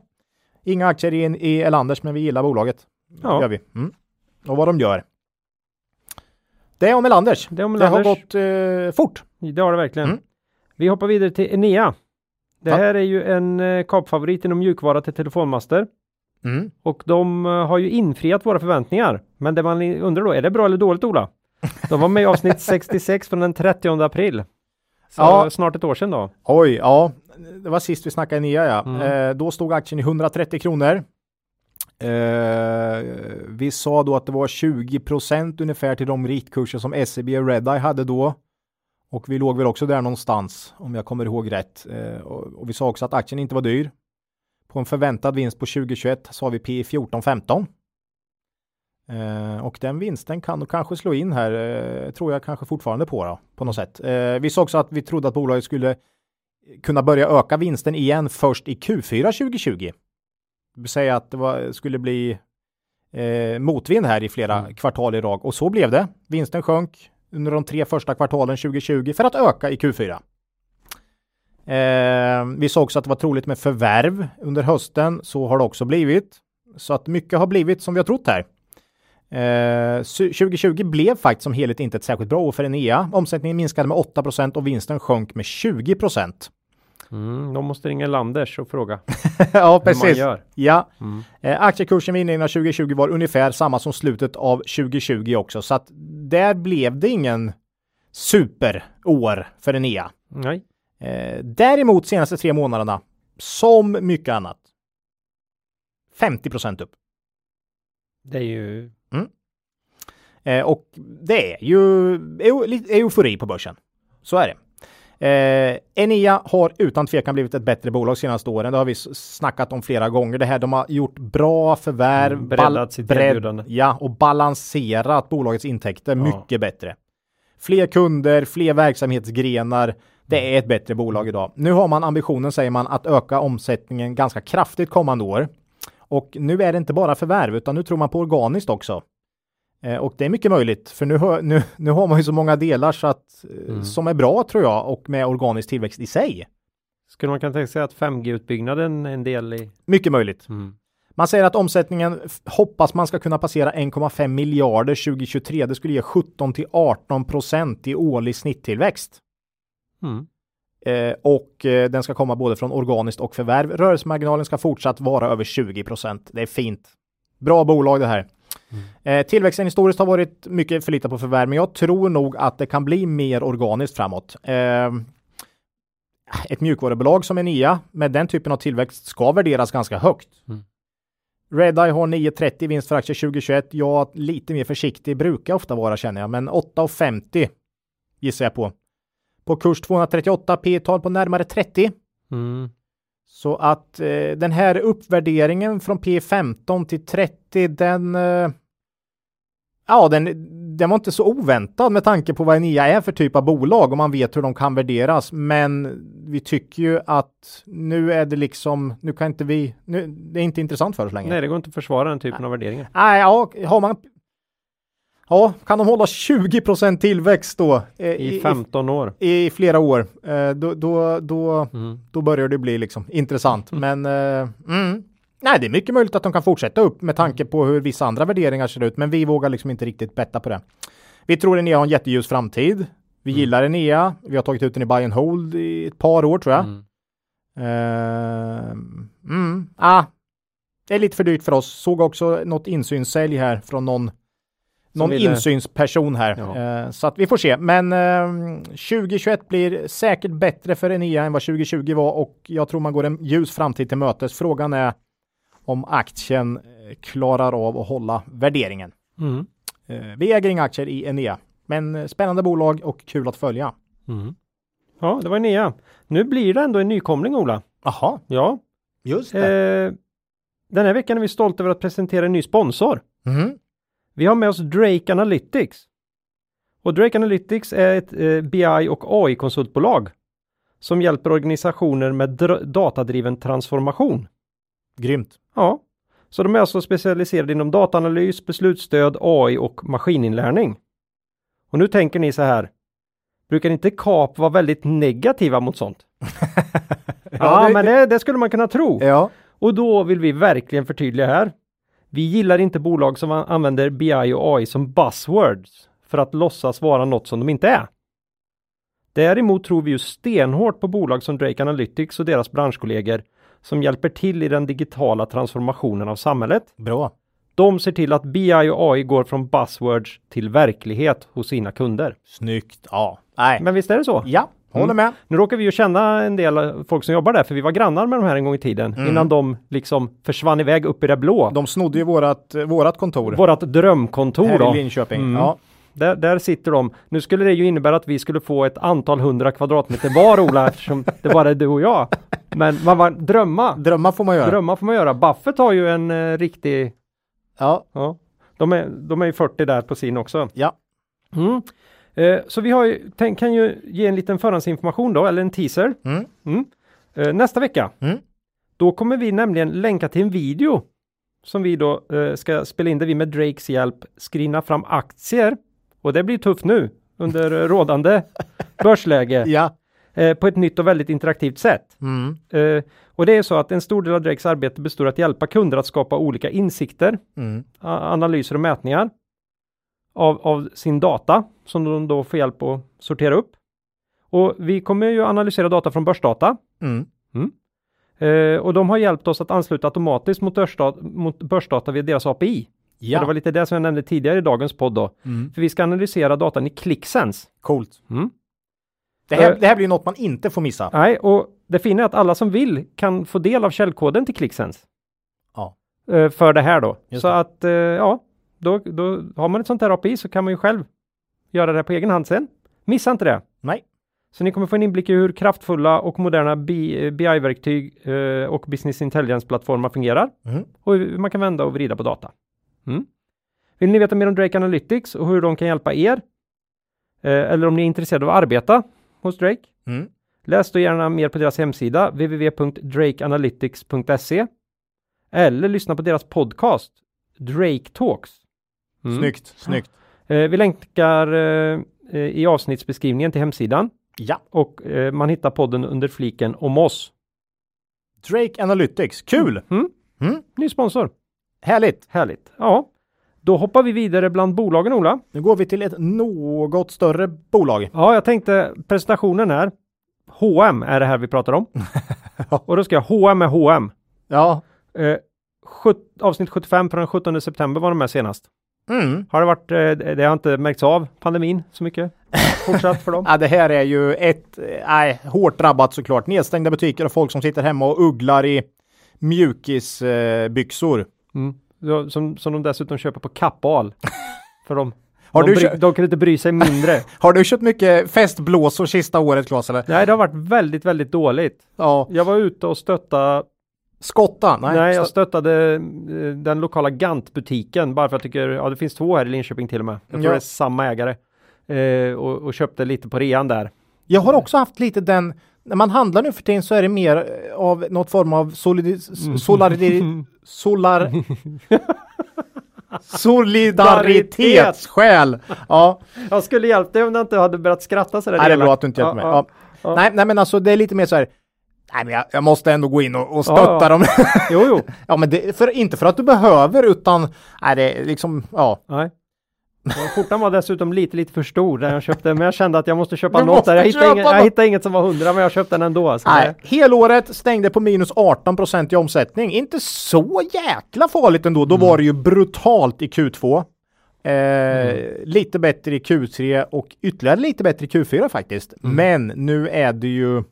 inga aktier i, i Elanders, men vi gillar bolaget. Ja. Gör vi. Mm. Och vad de gör. Det är om Elanders. Det, om Det har gått eh, fort. det har det verkligen. Mm. Vi hoppar vidare till Enea. Det här är ju en eh, kapfavorit inom mjukvara till telefonmaster. Mm. Och de eh, har ju infriat våra förväntningar. Men det man undrar då, är det bra eller dåligt Ola? (laughs) De var med i avsnitt 66 från den 30 april. Så Ja. snart ett år sedan då. Oj, ja. Det var sist vi snackade nya ja. Mm. Eh, då stod aktien i 130 kronor. Eh, vi sa då att det var 20% ungefär till de ritkurser som SEB och Redeye hade då. Och vi låg väl också där någonstans om jag kommer ihåg rätt. Eh, och, vi sa också att aktien inte var dyr. På en förväntad vinst på 2021 sa vi P 14-15. Eh, och den vinsten kan nog kanske slå in här, eh, tror jag kanske fortfarande på då, på något sätt. Vi sa också att vi trodde att bolaget skulle kunna börja öka vinsten igen först i Q4 2020. Det vill säga att det var, skulle bli eh, motvind här i flera mm. kvartal i rad och så blev det. Vinsten sjönk under de tre första kvartalen 2020 för att öka i Q4. Eh, vi såg också att det var troligt med förvärv under hösten. Så har det också blivit. Så att mycket har blivit som vi har trott här. Eh, 2020 blev faktiskt som helhet inte ett särskilt bra år för Enea. Omsättningen minskade med 8% och vinsten sjönk med 20 Mm, de måste ringa Landers och fråga. (laughs) ja, precis. Ja. Mm. Eh, aktiekursen vid inledningen av 2020 var ungefär samma som slutet av 2020 också, så att där blev det ingen superår för Enea. Nej. Eh, däremot senaste tre månaderna, som mycket annat, 50% upp. Det är ju... Mm. Eh, och det är ju eufori på börsen. Så är det. Eh, Enea har utan tvekan blivit ett bättre bolag senaste åren. Det har vi snackat om flera gånger. Det här de har gjort bra förvärv, mm, breddat sitt bredd, ja, och balanserat bolagets intäkter ja. mycket bättre. Fler kunder, fler verksamhetsgrenar. Det är ett bättre bolag idag. Nu har man ambitionen, säger man, att öka omsättningen ganska kraftigt kommande år. Och nu är det inte bara förvärv, utan nu tror man på organiskt också. Eh, och det är mycket möjligt, för nu, nu, nu har man ju så många delar så att, eh, mm. som är bra tror jag och med organisk tillväxt i sig. Skulle man kunna tänka sig att 5G-utbyggnaden är en del i? Mycket möjligt. Mm. Man säger att omsättningen hoppas man ska kunna passera 1,5 miljarder 2023. Det skulle ge 17 till 18 procent i årlig snitttillväxt. Mm. Eh, och eh, den ska komma både från organiskt och förvärv. Rörelsemarginalen ska fortsatt vara över 20 procent. Det är fint. Bra bolag det här. Mm. Eh, tillväxten historiskt har varit mycket förlitad på förvärv, men jag tror nog att det kan bli mer organiskt framåt. Eh, ett mjukvarubolag som Enea med den typen av tillväxt ska värderas ganska högt. Mm. Redeye har 9,30 vinst för aktier 2021. Jag lite mer försiktig brukar ofta vara känner jag, men 8,50 gissar jag på. På kurs 238 P-tal på närmare 30. Mm. Så att eh, den här uppvärderingen från P15 till 30, den eh, Ja, den, den var inte så oväntad med tanke på vad Enea är för typ av bolag och man vet hur de kan värderas. Men vi tycker ju att nu är det liksom, nu kan inte vi, nu, det är inte intressant för oss längre. Nej, det går inte att försvara den typen av värderingar. Nej, ja, har man Ja, kan de hålla 20% tillväxt då? Eh, I 15 år. I, i flera år. Eh, då, då, då, mm. då börjar det bli liksom intressant. Mm. Men eh, mm. Nej, det är mycket möjligt att de kan fortsätta upp med tanke på hur vissa andra värderingar ser ut. Men vi vågar liksom inte riktigt betta på det. Vi tror Enea har en jätteljus framtid. Vi mm. gillar Enea. Vi har tagit ut den i buy and hold i ett par år tror jag. Mm. Uh, ah, det är lite för dyrt för oss. Såg också något insynssälj här från någon någon ville... insynsperson här. Eh, så att vi får se. Men eh, 2021 blir säkert bättre för Enea än vad 2020 var och jag tror man går en ljus framtid till mötes. Frågan är om aktien eh, klarar av att hålla värderingen. Mm. Eh, vi äger inga aktier i Enea, men eh, spännande bolag och kul att följa. Mm. Ja, det var Enea. Nu blir det ändå en nykomling, Ola. Jaha. Ja. Just det. Eh, den här veckan är vi stolta över att presentera en ny sponsor. Mm. Vi har med oss Drake Analytics. Och Drake Analytics är ett eh, BI och AI-konsultbolag som hjälper organisationer med datadriven transformation. Grymt. Ja, så de är alltså specialiserade inom dataanalys, beslutsstöd, AI och maskininlärning. Och nu tänker ni så här. Brukar inte KAP vara väldigt negativa mot sånt? (laughs) ja, ja det, men det, det, skulle man kunna tro. Ja. Och då vill vi verkligen förtydliga här. Vi gillar inte bolag som använder BI och AI som buzzwords för att låtsas vara något som de inte är. Däremot tror vi ju stenhårt på bolag som Drake Analytics och deras branschkollegor som hjälper till i den digitala transformationen av samhället. Bra. De ser till att BI och AI går från buzzwords till verklighet hos sina kunder. Snyggt. Ja. Nej. Men visst är det så? Ja. Håller med. Nu råkar vi ju känna en del folk som jobbar där, för vi var grannar med de här en gång i tiden, Mm. innan de liksom försvann iväg upp i det blå. De snodde ju vårat, vårat kontor. Vårat drömkontor här då. i Linköping. Mm. Ja. Där, där sitter de. Nu skulle det ju innebära att vi skulle få ett antal hundra kvadratmeter var Ola, (laughs) eftersom det bara är du och jag. Men man var drömma. Drömmar får man göra. Drömma får man göra. Buffett har ju en eh, riktig, Ja. ja, de är, de är ju 40 där på sin också. Ja. Mm. Eh, så vi har ju, tänk, kan ju ge en liten förhandsinformation då, eller en teaser. Mm. Mm. Eh, nästa vecka, Mm. då kommer vi nämligen länka till en video som vi då eh, ska spela in där vi med Drakes hjälp screena fram aktier. Och det blir tufft nu under rådande (laughs) börsläge Ja. eh, på ett nytt och väldigt interaktivt sätt. Mm. Eh, och det är så att en stor del av Drakes arbete består att hjälpa kunder att skapa olika insikter, Mm. analyser och mätningar av, av sin data som de då får hjälp att sortera upp. Och vi kommer ju analysera data från börsdata Mm. eh, och de har hjälpt oss att ansluta automatiskt mot, börsdata, mot börsdata via deras API. Och det var Ja. lite det som jag nämnde tidigare i dagens podd då. Mm. För vi ska analysera datan i ClickSense. Coolt. Mm. Det här, Eh. det här blir något man inte får missa. Nej, och det fina är att alla som vill kan få del av källkoden till ClickSense. Ja. Eh, för det här då. Just så det. att, eh, ja, då, då har man ett sånt här API så kan man ju själv göra det på egen hand sen. Missa inte det. Nej. Så ni kommer få en inblick i hur kraftfulla och moderna BI-verktyg och business intelligence-plattformar fungerar Mm. och hur man kan vända och vrida på data. Mm. Vill ni veta mer om Drake Analytics och hur de kan hjälpa er? Eh, eller om ni är intresserade av att arbeta hos Drake? Mm. Läs då gärna mer på deras hemsida www.drakeanalytics.se eller lyssna på deras podcast Drake Talks. Mm. Snyggt. Snyggt. Eh, vi länkar eh, i avsnittsbeskrivningen till hemsidan Ja. och eh, man hittar podden under fliken om oss. Drake Analytics. Kul! Mm. Mm. Ny sponsor. Härligt. Härligt. Ja, då hoppar vi vidare bland bolagen Ola. Nu går vi till ett något större bolag. Ja, jag tänkte presentationen här. H&M är det här vi pratar om. (laughs) och då ska jag H&M är H&M. Ja. Eh, sjut- avsnitt 75 på den 17 september var de med senast. Mm. Har det varit, eh, det har inte märkts av pandemin så mycket fortsatt för dem? (laughs) Ja, det här är ju ett, eh, nej, hårt drabbat såklart. Nedstängda butiker och folk som sitter hemma och ugglar i mjukisbyxor. Mm. Som, som de dessutom köper på Kappahl. (laughs) För de, Har de, du bry, de kan inte bry sig mindre. (laughs) Har du köpt mycket festblåsor sista året Claes eller? Nej, det har varit väldigt, väldigt dåligt. Ja. Jag var ute och stötta, Skotta? Nej. nej, jag stö- stöttade eh, den lokala Gant-butiken bara för att jag tycker, ja det finns två här i Linköping till och med. Jag tror Ja. det är samma ägare. Eh, och, och köpte lite på rean där. Jag har också haft lite den, när man handlar nu för tiden så är det mer eh, av något form av solidi, solari, (laughs) solar, (laughs) solidaritetsskäl. Ja, Jag skulle hjälpt dig om du inte hade börjat skratta sådär nej, det är bra att du inte hjälper mig. Ja, Ja. Nej, nej, men alltså det är lite mer så här. Nej, men jag, jag måste ändå gå in och, och stötta ja. dem. Jo, jo. (laughs) ja, men det, för, inte för att du behöver utan, nej, det är liksom, ja. Nej. Skjortan var dessutom lite, lite för stor där jag köpte, men jag kände att jag måste köpa Du något måste där. Jag hittade, inget, jag hittade inget som var 100, men jag köpte den ändå. Så Nej, det, helåret stängde på minus 18 procent i omsättning. Inte så jäkla farligt ändå. Då var det ju brutalt i Q2. Eh, Lite bättre i Q3 och ytterligare lite bättre i Q4 faktiskt. Men nu är det ju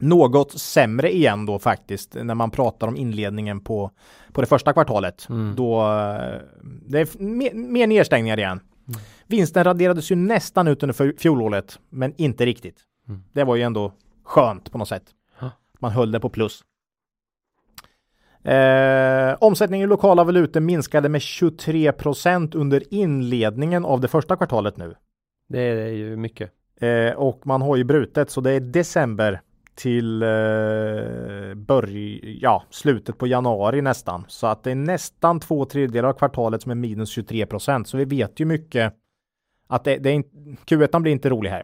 något sämre igen då faktiskt när man pratar om inledningen på, på det första kvartalet. Då eh, det är mer, mer nedstängningar igen. Vinsten raderades ju nästan ut under fjolåret, men inte riktigt. Det var ju ändå skönt på något sätt. Man höll det på plus. Eh, omsättningen i lokala valutor minskade med 23 procent under inledningen av det första kvartalet nu. det är ju mycket. Eh, och man har ju brutet så det är december till eh, börj ja, slutet på januari nästan. Så att det är nästan två tredjedelar av kvartalet som är minus 23 procent. Så vi vet ju mycket att det, det är inte, Q1 blir inte rolig här.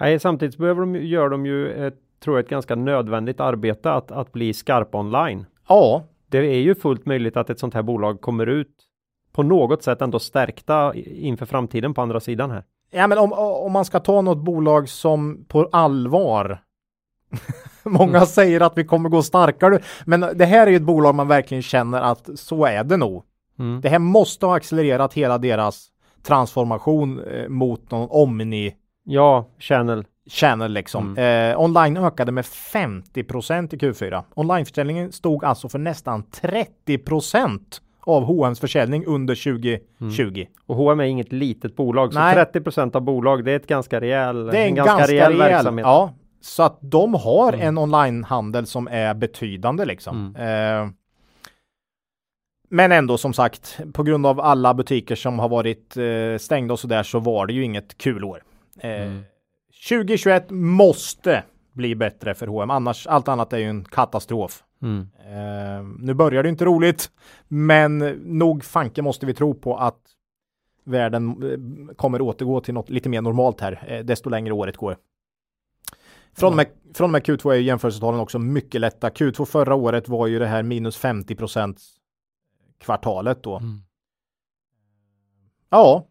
Nej, samtidigt behöver de, gör de ju ett, tror jag, ett ganska nödvändigt arbete att, att bli skarpa online. Ja, Det är ju fullt möjligt att ett sånt här bolag kommer ut på något sätt ändå stärkta inför framtiden på andra sidan här. Ja, men om, om man ska ta något bolag som på allvar (laughs) Många säger att vi kommer gå starkare, men det här är ju ett bolag man verkligen känner att så är det nog. Mm. Det här måste ha accelererat hela deras transformation eh, mot någon omni. Ja, Channel. channel liksom. Eh, online ökade med 50% i Q4. Onlineförsäljningen stod alltså för nästan 30% av H&M's försäljning under 2020. Och H&M är inget litet bolag, så Nej. 30% av bolag, det är ett ganska rejäl, Det är en ganska, rejäl, verksamhet. Ja, så att de har en onlinehandel som är betydande liksom. Eh, men ändå som sagt, på grund av alla butiker som har varit eh, stängda och så där så var det ju inget kul år. Eh, 2021 måste bli bättre för H&M, annars allt annat är ju en katastrof. Mm. Eh, nu börjar det inte roligt, men nog fanke måste vi tro på att världen kommer återgå till något lite mer normalt här, desto längre året går. Från och, med, från och med Q2 är ju jämförelsetalen också mycket lätta. Q2 förra året var ju det här minus 50% kvartalet då. Ja.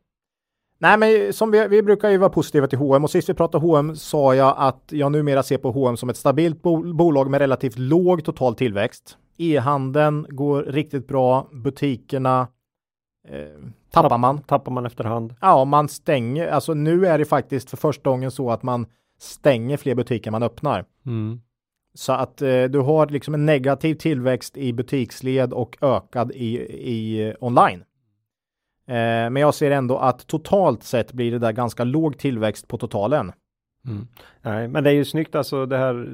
Nej, men som vi, vi brukar ju vara positiva till H&M och sist vi pratade H&M sa jag att jag numera ser på H&M som ett stabilt bo bolag med relativt låg total tillväxt. E-handeln går riktigt bra, butikerna eh, tappar man. Tappar man efterhand. Ja, man stänger, alltså nu är det faktiskt för första gången så att man stänger fler butiker man öppnar. Mm. Så att eh, du har liksom en negativ tillväxt i butiksled och ökad i, i eh, online. Eh, men jag ser ändå att totalt sett blir det där ganska låg tillväxt på totalen. Mm. Nej, men det är ju snyggt alltså det här.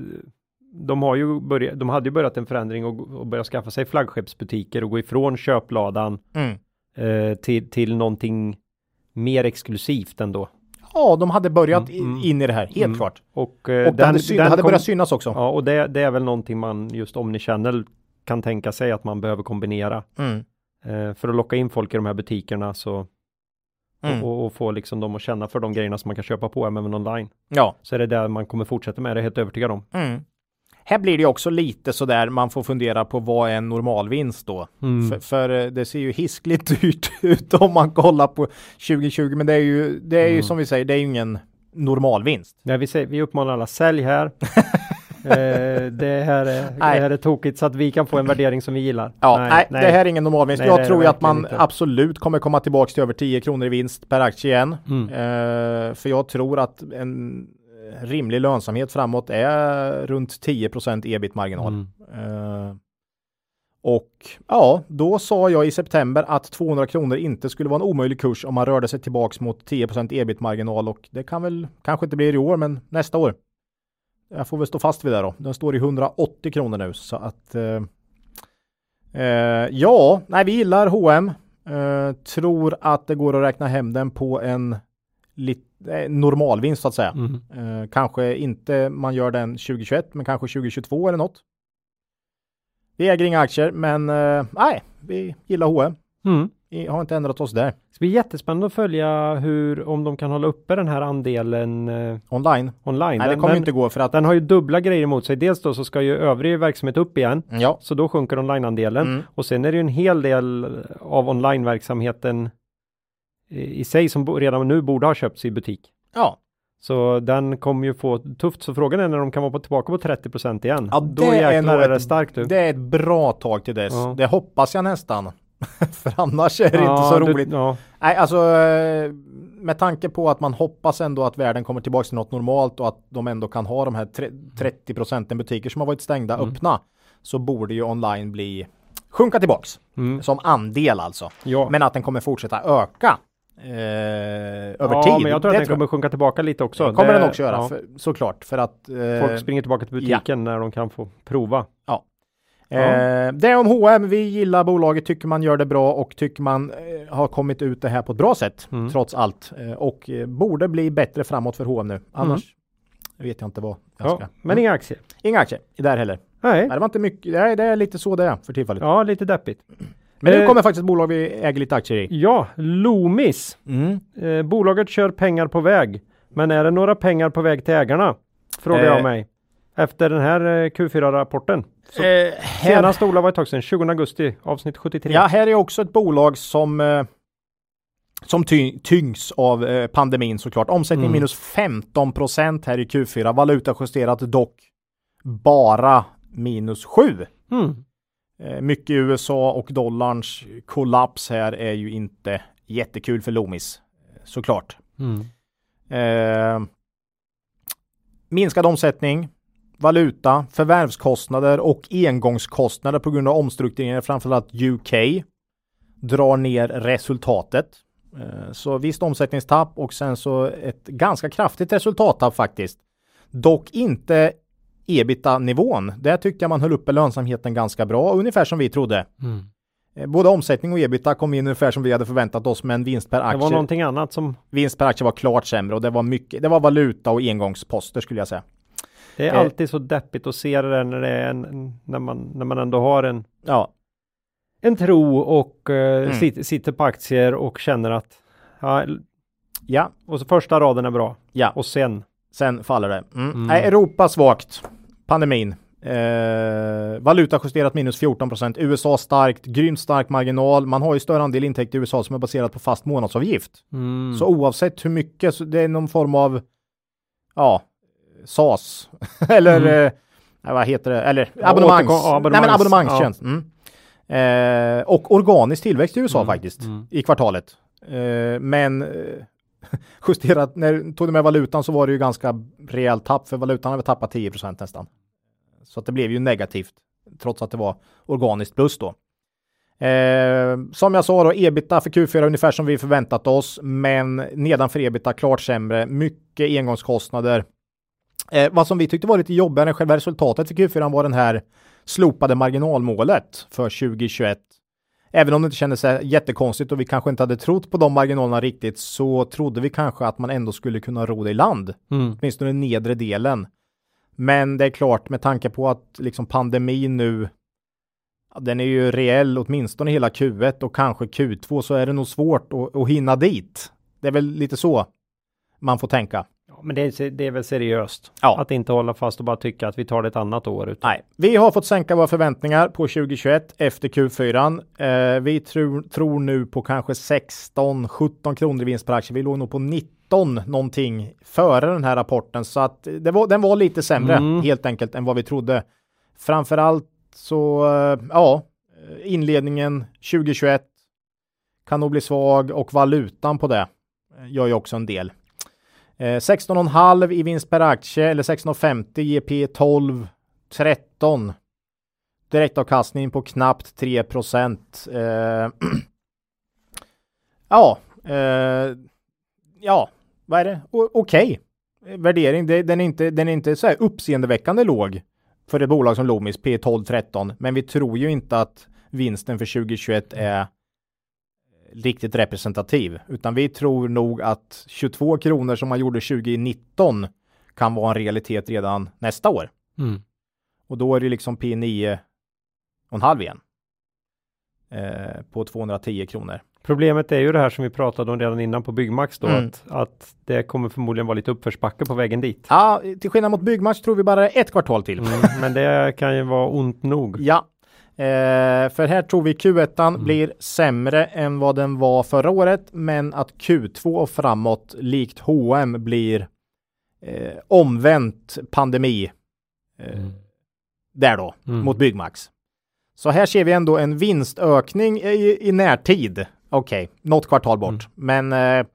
De har ju börjat, de hade ju börjat en förändring och, och börjat skaffa sig flaggskeppsbutiker och gå ifrån köpladan Mm. eh, till, till någonting mer exklusivt ändå. Ja, de hade börjat Mm, mm. in i det här, helt Mm. klart. Och, eh, Och det hade, syn- det hade kom- börjat synas också. Ja, och det, det är väl någonting man just omnichannel kan tänka sig att man behöver kombinera Mm. eh, för att locka in folk i de här butikerna så Mm. och, och få liksom dem att känna för de grejerna som man kan köpa på även online. Ja. Så är det där man kommer fortsätta med, det är jag helt övertygad om. Mm. Här blir det också lite sådär, man får fundera på vad är en normalvinst då? Mm. För, för eh, det ser ju hiskligt (laughs) dyrt ut om man kollar på 2020, men det är ju, det är ju Mm. som vi säger, det är ju ingen normalvinst. Nej, vi, säger, vi uppmanar alla sälj här. (laughs) eh, det, här är, det Nej. här är tokigt så att vi kan få en värdering som vi gillar. Ja, nej, det här är ingen normalvinst. Nej, jag tror ju att man inte. absolut kommer komma tillbaks till över 10 kronor i vinst per aktie igen. Mm. Eh, för jag tror att en rimlig lönsamhet framåt är runt 10% ebit-marginal. Mm. Eh, och ja, då sa jag i september att 200 kronor inte skulle vara en omöjlig kurs om man rörde sig tillbaks mot 10% ebit-marginal och det kan väl kanske inte bli i år, men nästa år. Jag får väl stå fast vid det då. Den står i 180 kronor nu så att eh, eh, ja, nej, vi gillar H&M. Eh, tror att det går att räkna hem den på en lit, eh, normalvinst så att säga. Mm. Eh, kanske inte man gör den 2021, men kanske 2022 eller något. Vi äger inga aktier, men eh, nej, vi gillar H&M. Mm. Vi har inte ändrat oss där. Det ska bli jättespännande att följa hur, om de kan hålla uppe den här andelen eh, Online. online. Nej, det Den- kommer den, inte gå för att Den har ju dubbla grejer emot sig. Dels då så ska ju övrig verksamhet upp igen. ja, Så då sjunker onlineandelen. Mm. Och sen är det ju en hel del av onlineverksamheten i sig som redan nu borde ha köpts i butik. ja, Så den kommer ju få tufft. Så frågan är när de kan vara på, tillbaka på 30% igen. Ja, då det är jäklar nog är det starkt du. det är ett bra tag till dess. Ja. Det hoppas jag nästan. (laughs) för annars är det inte så du- roligt. Ja, Nej, alltså eh, med tanke på att man hoppas ändå att världen kommer tillbaka till något normalt och att de ändå kan ha de här tre- 30 procenten butiker som har varit stängda Mm. öppna så borde ju online bli sjunka tillbaks mm. som andel alltså. ja. Men att den kommer fortsätta öka eh, över ja, tid. men jag tror att det den kommer sjunka tillbaka lite också. det kommer Det- den också göra, ja. för, såklart. För att eh, Folk springer tillbaka till butiken när de kan få prova. Eh, det om H&M. Vi gillar bolaget, tycker man gör det bra och tycker man eh, har kommit ut det här på ett bra sätt Mm. trots allt eh, och eh, borde bli bättre framåt för H&M nu. Annars vet jag inte vad jag Ja, ska. men inga aktier. Inga aktier där heller. Nej, Nej, det var inte mycket. Nej, det är lite så det är för tillfället. ja lite deppigt. Men nu eh, kommer faktiskt ett bolag vi äger lite aktier i. Ja, Loomis. Mm. Eh, bolaget kör pengar på väg. Men är det några pengar på väg till ägarna? Frågar Eh. jag mig. Efter den här eh, Q4-rapporten. Så Eh, här, Senast Ola var ett tag sedan, 20 augusti, avsnitt 73. ja, här är också ett bolag som eh, som ty tyngs av pandemin såklart. Omsättning Mm. minus 15 procent här i Q4. Valutajusterat dock bara minus 7. Mm. Eh, mycket i USA och dollarns kollaps här är ju inte jättekul för Loomis. Såklart. Mm. Eh, minskad omsättning, valuta, förvärvskostnader och engångskostnader på grund av omstruktureringar framförallt UK drar ner resultatet. Eh, så visst omsättningstapp och sen så ett ganska kraftigt resultattapp faktiskt. Dock inte ebita-nivån. Där tyckte jag man höll uppe lönsamheten ganska bra, ungefär som vi trodde. Mm. Eh, Både omsättning och ebita kom in ungefär som vi hade förväntat oss, men vinst per Det aktie, var någonting annat som vinst per aktie var klart sämre och det var mycket. Det var valuta och engångsposter skulle jag säga. Det är Eh. alltid så deppigt att se det där när, det är en- när, man, när man ändå har en, Ja, en tro och eh, Mm. sit, sitter på aktier och känner att ja, ja, och så första raden är bra ja. och sen Sen faller det. Mm. Mm. Nej, Europa svagt. Pandemin. Eh, valuta justerat minus 14% USA starkt, grymt stark marginal. Man har ju större andel intäkter i USA som är baserat på fast månadsavgift. mm. Så oavsett hur mycket, så det är någon form av, ja, SAS. (laughs) Eller, Mm. eh, vad heter det, eller Ja, abonnemangs, ja, nej men abonnemangs- abonnemangstjänst. Mm. Eh, och organisk tillväxt i USA Mm, faktiskt, mm. i kvartalet. Eh, men eh, (laughs) justerat, när tog du med valutan så var det ju ganska rejält tapp, för valutan har väl tappat 10% nästan. Så att det blev ju negativt, trots att det var organiskt plus då. Eh, som jag sa då, ebita för Q4 ungefär som vi förväntat oss, men nedanför ebita klart sämre, mycket engångskostnader. Eh, vad som vi tyckte var lite jobbigare än själva resultatet för Q4 var den här slopade marginalmålet för 2021. Även om det inte kändes jättekonstigt och vi kanske inte hade trott på de marginalerna riktigt så trodde vi kanske att man ändå skulle kunna ro det i land Mm. åtminstone den nedre delen. Men det är klart med tanke på att liksom pandemin nu, den är ju reell åtminstone hela Q1 och kanske Q2 så är det nog svårt att, att hinna dit. Det är väl lite så man får tänka. Ja, men det är, det är väl seriöst Ja. att inte hålla fast och bara tycka att vi tar det ett annat år. Utan, Nej, vi har fått sänka våra förväntningar på 2021 efter Q4. Eh, vi tror, tror nu på kanske 16-17 kronor i vinst per aktie. Vi låg nog på 19 någonting före den här rapporten så att var, den var lite sämre Mm. helt enkelt än vad vi trodde. Framförallt så, eh, ja, inledningen 2021 kan nog bli svag och valutan på det eh, gör ju också en del. Eh, 16,5 i vinst per aktie eller 16,50 ger P 12 13. Direktavkastning på knappt 3 procent. Eh, (clears throat) ja, eh, ja, vad är det? O- Okej. Värdering, det, den, är inte, den är inte så här uppseendeväckande låg för ett bolag som Loomis P 12 13. Men vi tror ju inte att vinsten för 2021 är riktigt representativ, utan vi tror nog att 22 kronor som man gjorde 2019 kan vara en realitet redan nästa år. Mm. Och då är det liksom P9 och en halv igen. Eh, på 210 kronor. Problemet är ju det här som vi pratade om redan innan på Byggmax då, Mm. att, att det kommer förmodligen vara lite uppförsbacke på vägen dit. Ja, till skillnad mot Byggmax tror vi bara ett kvartal till. Mm, men det kan ju vara ont nog. Ja, eh, för här tror vi Q1 blir sämre än vad den var förra året, men att Q2 och framåt likt H&M blir eh, omvänt pandemi eh, där då Mm. mot Byggmax. Så här ser vi ändå en vinstökning i, i närtid. Okej, något kvartal bort, men eh,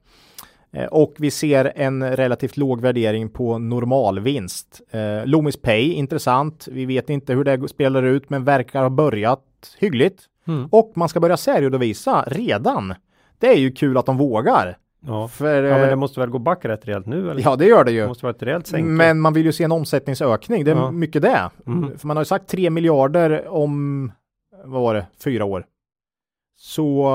eh, och vi ser en relativt låg värdering på normalvinst. Eh, Loomis Pay, intressant. Vi vet inte hur det spelar ut, men verkar ha börjat hyggligt. Mm. Och man ska börja särredovisa redan. Det är ju kul att de vågar. Ja. För, ja, men eh, det måste väl gå back rätt rejält nu? Eller? ja, det gör det Det ju. måste vara ett rejält sänke. Men man vill ju se en omsättningsökning. Det är Ja. mycket det. Mm. För man har ju sagt 3 miljarder om, vad var det, fyra år. Så,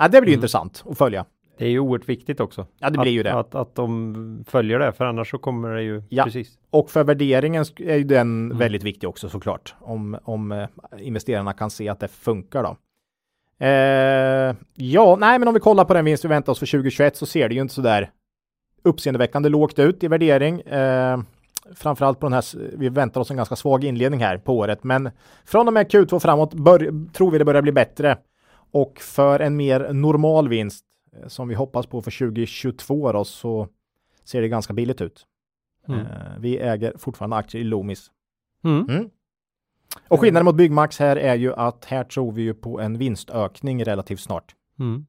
äh, det blir Mm. intressant att följa. Det är ju oerhört viktigt också. Ja, det att, blir ju det. Att, att de följer det, för annars så kommer det ju Ja. precis. Och för värderingen är ju den Mm. väldigt viktig också såklart. Om, om eh, investerarna kan se att det funkar då. Eh, ja, nej, men om vi kollar på den vinst vi väntar oss för 2021 så ser det ju inte så där uppseendeväckande lågt ut i värdering. Eh, framförallt på den här, vi väntar oss en ganska svag inledning här på året, men från och med Q2 framåt bör, tror vi det börjar bli bättre. Och för en mer normal vinst eh, som vi hoppas på för 2022 då, så ser det ganska billigt ut. Mm. Eh, vi äger fortfarande aktier i Loomis. Mm. Mm. Och skillnaden mot Byggmax här är ju att här tror vi ju på en vinstökning relativt snart. Mm.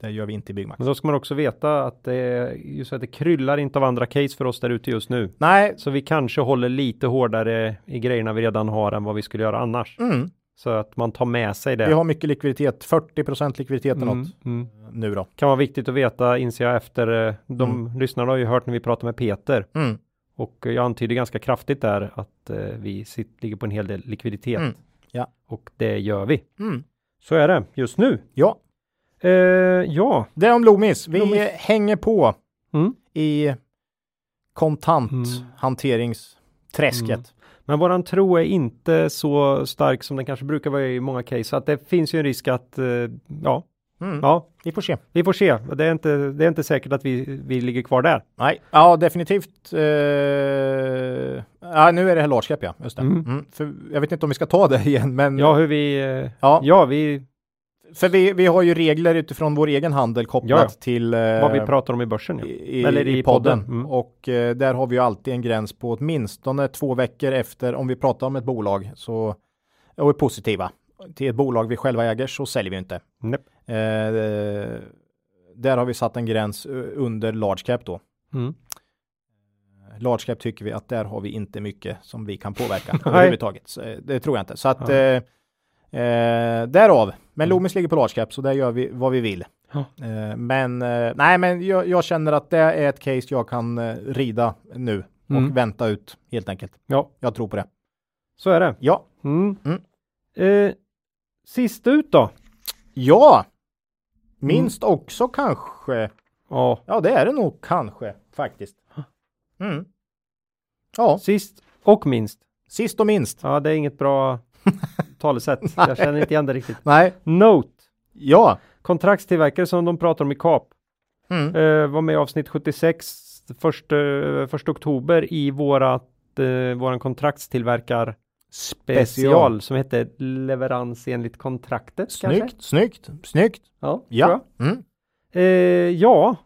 Det gör vi inte i Byggmax. Men då ska man också veta att det just att det kryllar inte av andra case för oss där ute just nu. Nej, Så vi kanske håller lite hårdare i grejerna vi redan har än vad vi skulle göra annars. mm, Så att man tar med sig det. vi har mycket likviditet, 40 likviditet Mm, något mm. nu då. Kan vara viktigt att veta inser jag efter. eh, De Mm. lyssnarna har ju hört när vi pratar med Peter Mm, och jag antyder ganska kraftigt där att eh, vi sitter, ligger på en hel del likviditet. Mm, ja. Och det gör vi. mm. Så är det just nu. Ja, Eh, ja, det är om Loomis. Vi Loomis. hänger på Mm. i kontanthanteringsträsket. Mm. Men våran tro är inte så stark som den kanske brukar vara i många case. Så att det finns ju en risk att, eh, ja, Mm. ja, Vi får se. vi får se. Det är inte, det är inte säkert att vi, vi ligger kvar där. Nej, ja definitivt. Eh, ja, nu är det här cap, ja. Just det. Mm. Mm. För jag vet inte om vi ska ta det (laughs) igen, men Ja, hur vi, eh, Ja. ja, vi, för vi, vi har ju regler utifrån vår egen handel kopplat Ja, till eh, vad vi pratar om i börsen. Ja. i, Eller i, i podden. podden. Mm. Och eh, där har vi ju alltid en gräns på åtminstone två veckor efter om vi pratar om ett bolag så och är positiva till ett bolag vi själva äger så säljer vi inte. Nej. Eh, där har vi satt en gräns eh, under large cap då. Mm. Large cap tycker vi att där har vi inte mycket som vi kan påverka (laughs) överhuvudtaget. Eh, det tror jag inte. Så att eh, eh, därav. Men Mm. Loomis ligger på large cap så där gör vi vad vi vill. Ja. Eh, men eh, nej, men jag, jag känner att det är ett case jag kan eh, rida nu och Mm. vänta ut helt enkelt. Ja, Jag tror på det. så är det. Ja, Mm. Mm. Eh, sist ut då? ja, minst också kanske. Ja, Ja, det är det nog kanske faktiskt. Mm. Ja, sist och minst. sist och minst. Ja, det är inget bra (laughs) talesätt. Jag känner inte igen det riktigt. Nej, Note, ja. kontraktstillverkare som de pratar om i KAP. Mm. Eh, var med i avsnitt 76 första, första oktober i vårat, eh, våran kontraktstillverkar special som hette leverans enligt kontraktet. Snyggt, Kanske? snyggt, snyggt. Ja, Ja. Mm. Eh, ja,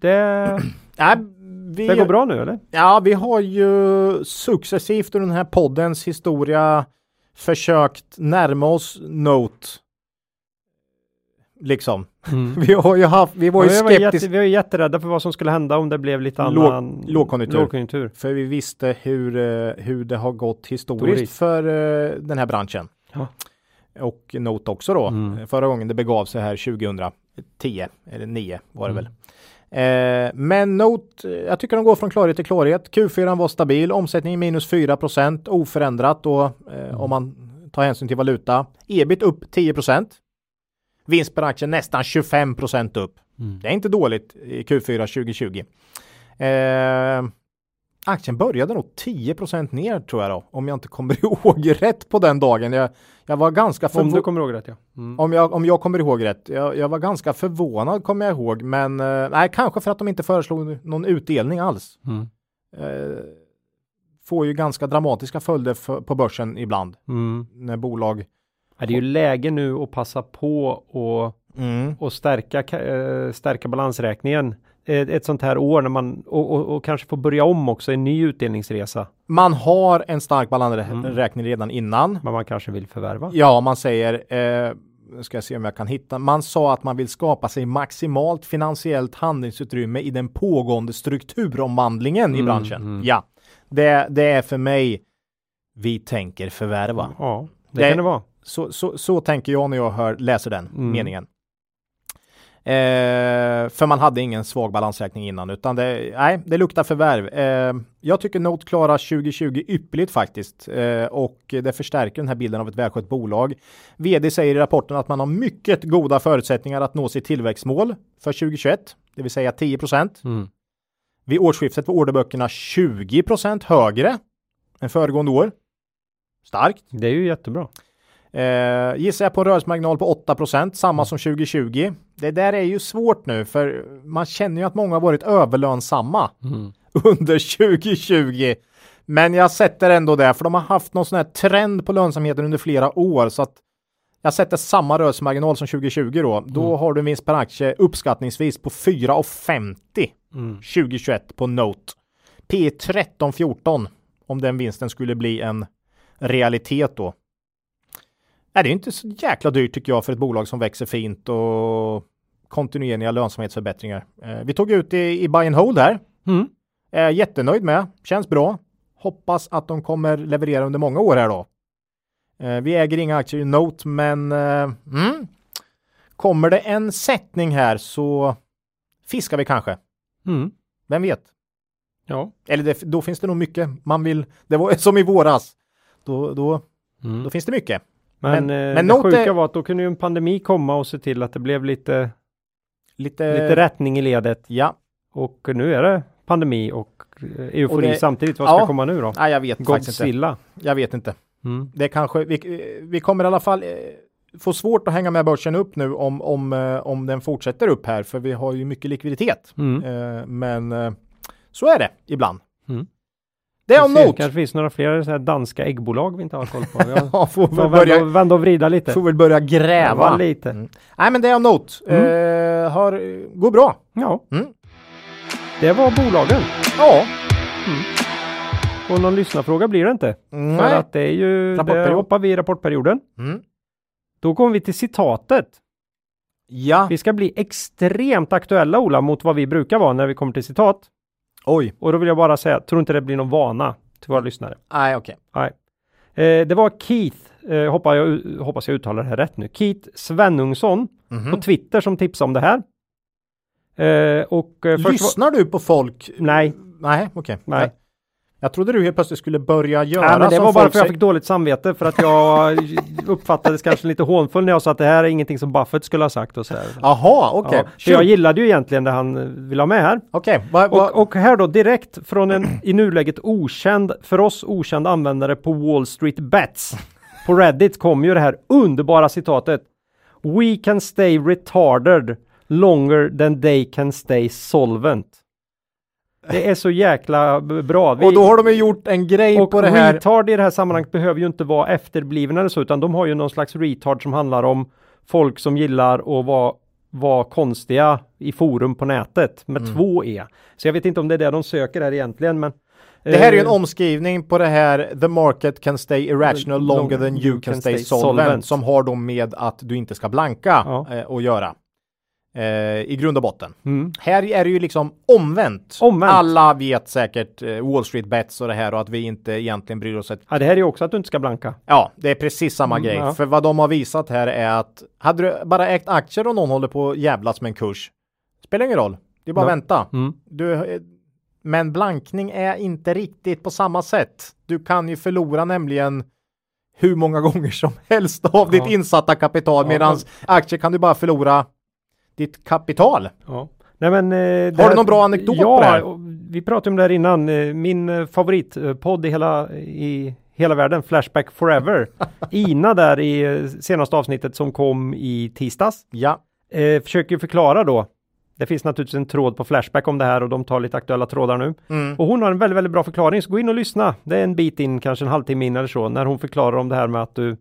det, (clears throat) vi, det går bra nu eller? Ja, vi har ju successivt under den här poddens historia försökt närma oss Note. Liksom. (laughs) Vi har ju haft, vi var ju Ja, vi, var jätte, skeptiska. vi var jätterädda för vad som skulle hända om det blev lite Låg- annan lågkonjunktur. lågkonjunktur. För vi visste hur, eh, hur det har gått historiskt Historiskt. för eh, den här branschen. Ja. Och Note också då. Mm. Förra gången det begav sig här 2010 eller 9 var det Mm. väl. Eh, men Note, eh, jag tycker de går från klarhet till klarhet. Q4 var stabil, omsättningen minus 4 oförändrat då eh, Mm. om man tar hänsyn till valuta. Ebit upp 10 Vinst per aktie nästan 25 upp. Mm. Det är inte dåligt i Q4 2020. Eh, aktien började nog 10% ner tror jag då, om jag inte kommer (laughs) ihåg rätt på den dagen. Jag, jag var ganska Om du förvånad. kommer ihåg rätt ja. Mm. Om jag, om jag kommer ihåg rätt. Jag, jag var ganska förvånad kommer jag ihåg, men eh, nej, kanske för att de inte föreslog någon utdelning alls. Mm. Eh, får ju ganska dramatiska följder för, på börsen ibland Mm. när bolag Ja, det är ju läge nu att passa på och, mm, och stärka, ka- eh, stärka balansräkningen. Ett, sånt här år när man och, och, och kanske få börja om också en ny utdelningsresa. Man har en stark balansräkning redan innan. Men man kanske vill förvärva. Ja, man säger, eh, ska jag se om jag kan hitta, man sa att man vill skapa sig maximalt finansiellt handlingsutrymme i den pågående strukturomvandlingen i Mm, branschen. mm. Ja, det, det är för mig, vi tänker förvärva. Ja, det, Det- kan det vara. Så, så, så tänker jag när jag hör, läser den Mm. meningen. Eh, för man hade ingen svag balansräkning innan, utan det, nej, det luktar förvärv. Eh, jag tycker Note klarar 2020 ypperligt faktiskt eh, och det förstärker den här bilden av ett välskött bolag. Vd säger i rapporten att man har mycket goda förutsättningar att nå sitt tillväxtmål för 2021, det vill säga 10 Mm. Vid årsskiftet var orderböckerna 20% högre än föregående år. Starkt. Det är ju jättebra. Eh, gissar jag på en rörelsemarginal på 8% samma som 2020. Det där är ju svårt nu för man känner ju att många har varit överlönsamma Mm. (laughs) under 2020. Men jag sätter ändå det för de har haft någon sån här trend på lönsamheten under flera år så att jag sätter samma rörelsemarginal som 2020 då. Då har du vinst per aktie uppskattningsvis på 4,50 Mm. 2021 på Note. P 13-14 om den vinsten skulle bli en realitet då. Nej, det är inte så jäkla dyrt tycker jag för ett bolag som växer fint och kontinuerliga lönsamhetsförbättringar. Eh, vi tog ut i, i buy and hold här. Mm. Är jättenöjd med. Känns bra. Hoppas att de kommer leverera under många år här då. Eh, vi äger inga aktier i Note, men eh, mm, kommer det en sättning här så fiskar vi kanske. Mm. Vem vet? Ja. Eller det, då finns det nog mycket man vill. Det var som i våras. Då, då, Mm. då finns det mycket. Men, Men- eh, men det sjuka är- var att då kunde ju en pandemi komma och se till att det blev lite, Lite, lite rättning i ledet. Ja, Och nu är det pandemi och eh, eufori Och det- samtidigt. Vad ska ja. komma nu då? nej, jag vet faktiskt inte. Godzilla. Jag vet inte. Mm. Det kanske, vi, vi kommer i alla fall eh, få svårt att hänga med börsen upp nu om, om, eh, om den fortsätter upp här, för vi har ju mycket likviditet. Mm. Eh, Men så är det ibland. Mm. Det är om not. kanske finns några fler så här danska äggbolag vi inte har koll på. (laughs) Har- Ja, får väl vända, börja, och- vända och vrida lite. får väl börja gräva. Gräva lite. Mm. Nej, men det är om not. Mm. Eh, har, går bra. Ja, Mm. det var bolagen. Ja. Och någon lyssnarfråga blir det inte. För Nej. att det är ju, det hoppar vi i rapportperioden. Mm. Då kommer vi till citatet. Ja. Vi ska bli extremt aktuella Ola mot vad vi brukar vara när vi kommer till citat. Oj. Och då vill jag bara säga, tror inte det blir någon vana till våra lyssnare. Nej, okej. Nej. Eh, det var Keith, eh, hoppas, jag, hoppas jag uttalar det här rätt nu, Keith Svenungsson Mhm. på Twitter som tipsade om det här. Eh, och eh, Lyssnar du på folk? Nej. Nej, okej. Nej. Jag, jag trodde du helt plötsligt skulle börja göra Nej, men det var bara för jag säger. fick dåligt samvete för att jag (laughs) uppfattades kanske lite hånfull när jag sa att det här är ingenting som Buffett skulle ha sagt och så här. Jaha, okej. Ja, för jag gillade ju egentligen det han ville ha med här. Okej, vad- Och, och här då direkt från en i nuläget okänd, för oss okänd användare på Wall Street Bets. På Reddit kom ju det här underbara citatet. We can stay retarded longer than they can stay solvent. Det är så jäkla bra. Vi- och då har de ju gjort en grej och på det här. retard i det här sammanhanget behöver ju inte vara efterbliven eller så, utan de har ju någon slags retard som handlar om folk som gillar att vara, vara konstiga i forum på nätet med Mm. två E. Så jag vet inte om det är det de söker här egentligen, men Det här är ju en eh, omskrivning på det här The market can stay irrational Long- longer than you can stay solvent. Som har då med att du inte ska blanka Ja. eh, att göra. Eh, I grund och botten. Mm. Här är det ju liksom omvänt. Omvänt. Alla vet säkert eh, Wall Street Bets och det här och att vi inte egentligen bryr oss ett Ja, det här är ju också att du inte ska blanka. Ja, det är precis samma Mm, grej. ja. För vad de har visat här är att hade du bara ägt aktier och någon håller på att jävlas med en kurs. Spelar ingen roll. Det är bara Ja. vänta. Mm. Du, eh, men blankning är inte riktigt på samma sätt. Du kan ju förlora nämligen hur många (laughs) gånger som helst av ditt insatta kapital Ja, medan aktier kan du bara förlora ditt kapital. Ja. Nej, men, eh, Har du någon bra anekdot ja, på det här? vi pratade om det här innan. Eh, Min eh, favoritpodd i hela, i hela världen, Flashback Forever. (laughs) Ina där i eh, senaste avsnittet som kom i tisdags. Ja, Eh, försöker förklara då. Det finns naturligtvis en tråd på Flashback om det här och de tar lite aktuella trådar nu. Mm. Och hon har en väldigt, väldigt bra förklaring, så gå in och lyssna. Det är en bit in, kanske en halvtimme in eller så, när hon förklarar om det här med att du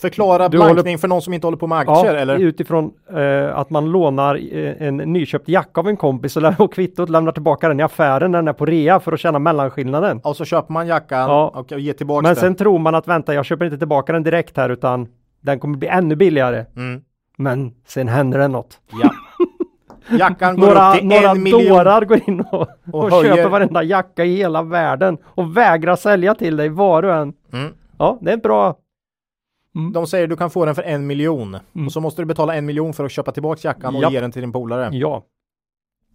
förklara Du blankning för någon som inte håller på med aktier eller? utifrån eh, att man lånar eh, en nyköpt jacka av en kompis och, lä- och kvittot lämnar tillbaka den i affären när den är på rea för att tjäna mellanskillnaden. Och så köper man jackan Ja. och ger tillbaka Men den. sen tror man att vänta, jag köper inte tillbaka den direkt här utan den kommer bli ännu billigare. Mm. Men sen händer det något. Ja. (laughs) Jackan går Några, upp till några en miljon. dårar går in och, och, höjer- köper varenda jacka i hela världen och vägrar sälja till dig var du än. Mm. Ja, det är bra. De säger du kan få den för en miljon. Mm. Och så måste du betala en miljon för att köpa tillbaka jackan och Japp. ge den till din polare. Ja.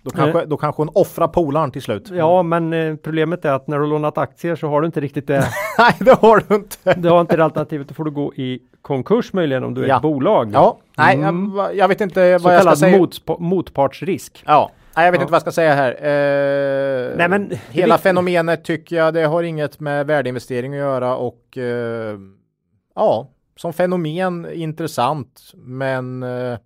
Då kanske, då kanske hon offrar polaren till slut. ja, men eh, problemet är att när du har lånat aktier så har du inte riktigt det. (laughs) Nej, det har du inte. Du har inte det alternativet, då får du gå i konkurs möjligen om du är Ja. ett bolag. Ja, nej, Mm. jag, jag vet inte Så vad jag ska säga. motspa- motpartsrisk. Ja, nej, jag vet Ja. inte vad jag ska säga här. Eh, Nej, men- hela det- fenomenet tycker jag, det har inget med värdeinvestering att göra och eh, ja, som fenomen intressant, men eh,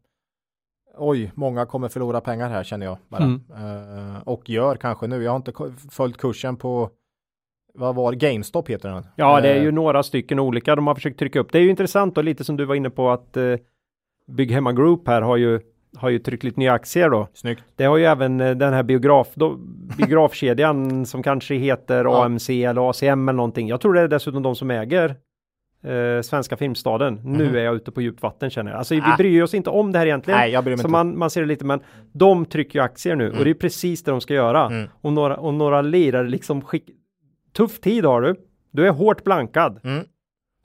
oj, många kommer förlora pengar här känner jag bara. Mm. Eh, och gör kanske nu. Jag har inte följt kursen på vad var? GameStop heter den. Ja, det är Eh, ju några stycken olika de har försökt trycka upp. Det är ju intressant och lite som du var inne på att eh, Bygghemma Group här har ju har ju tryckt lite nya aktier då. Snyggt. Det har ju även eh, den här biograf, då, biografkedjan som kanske heter. AMC eller ACM eller någonting. Jag tror det är dessutom de som äger eh, Svenska Filmstaden. Nu är jag ute på djupt vatten känner jag. Alltså vi Ah. bryr oss inte om det här egentligen. Nej, jag bryr mig Så inte. man, man ser det lite, men de trycker ju aktier nu och det är precis det de ska göra. Mm. Och några, och några lirare liksom skick... Tuff tid har du. Du är hårt blankad. Mm.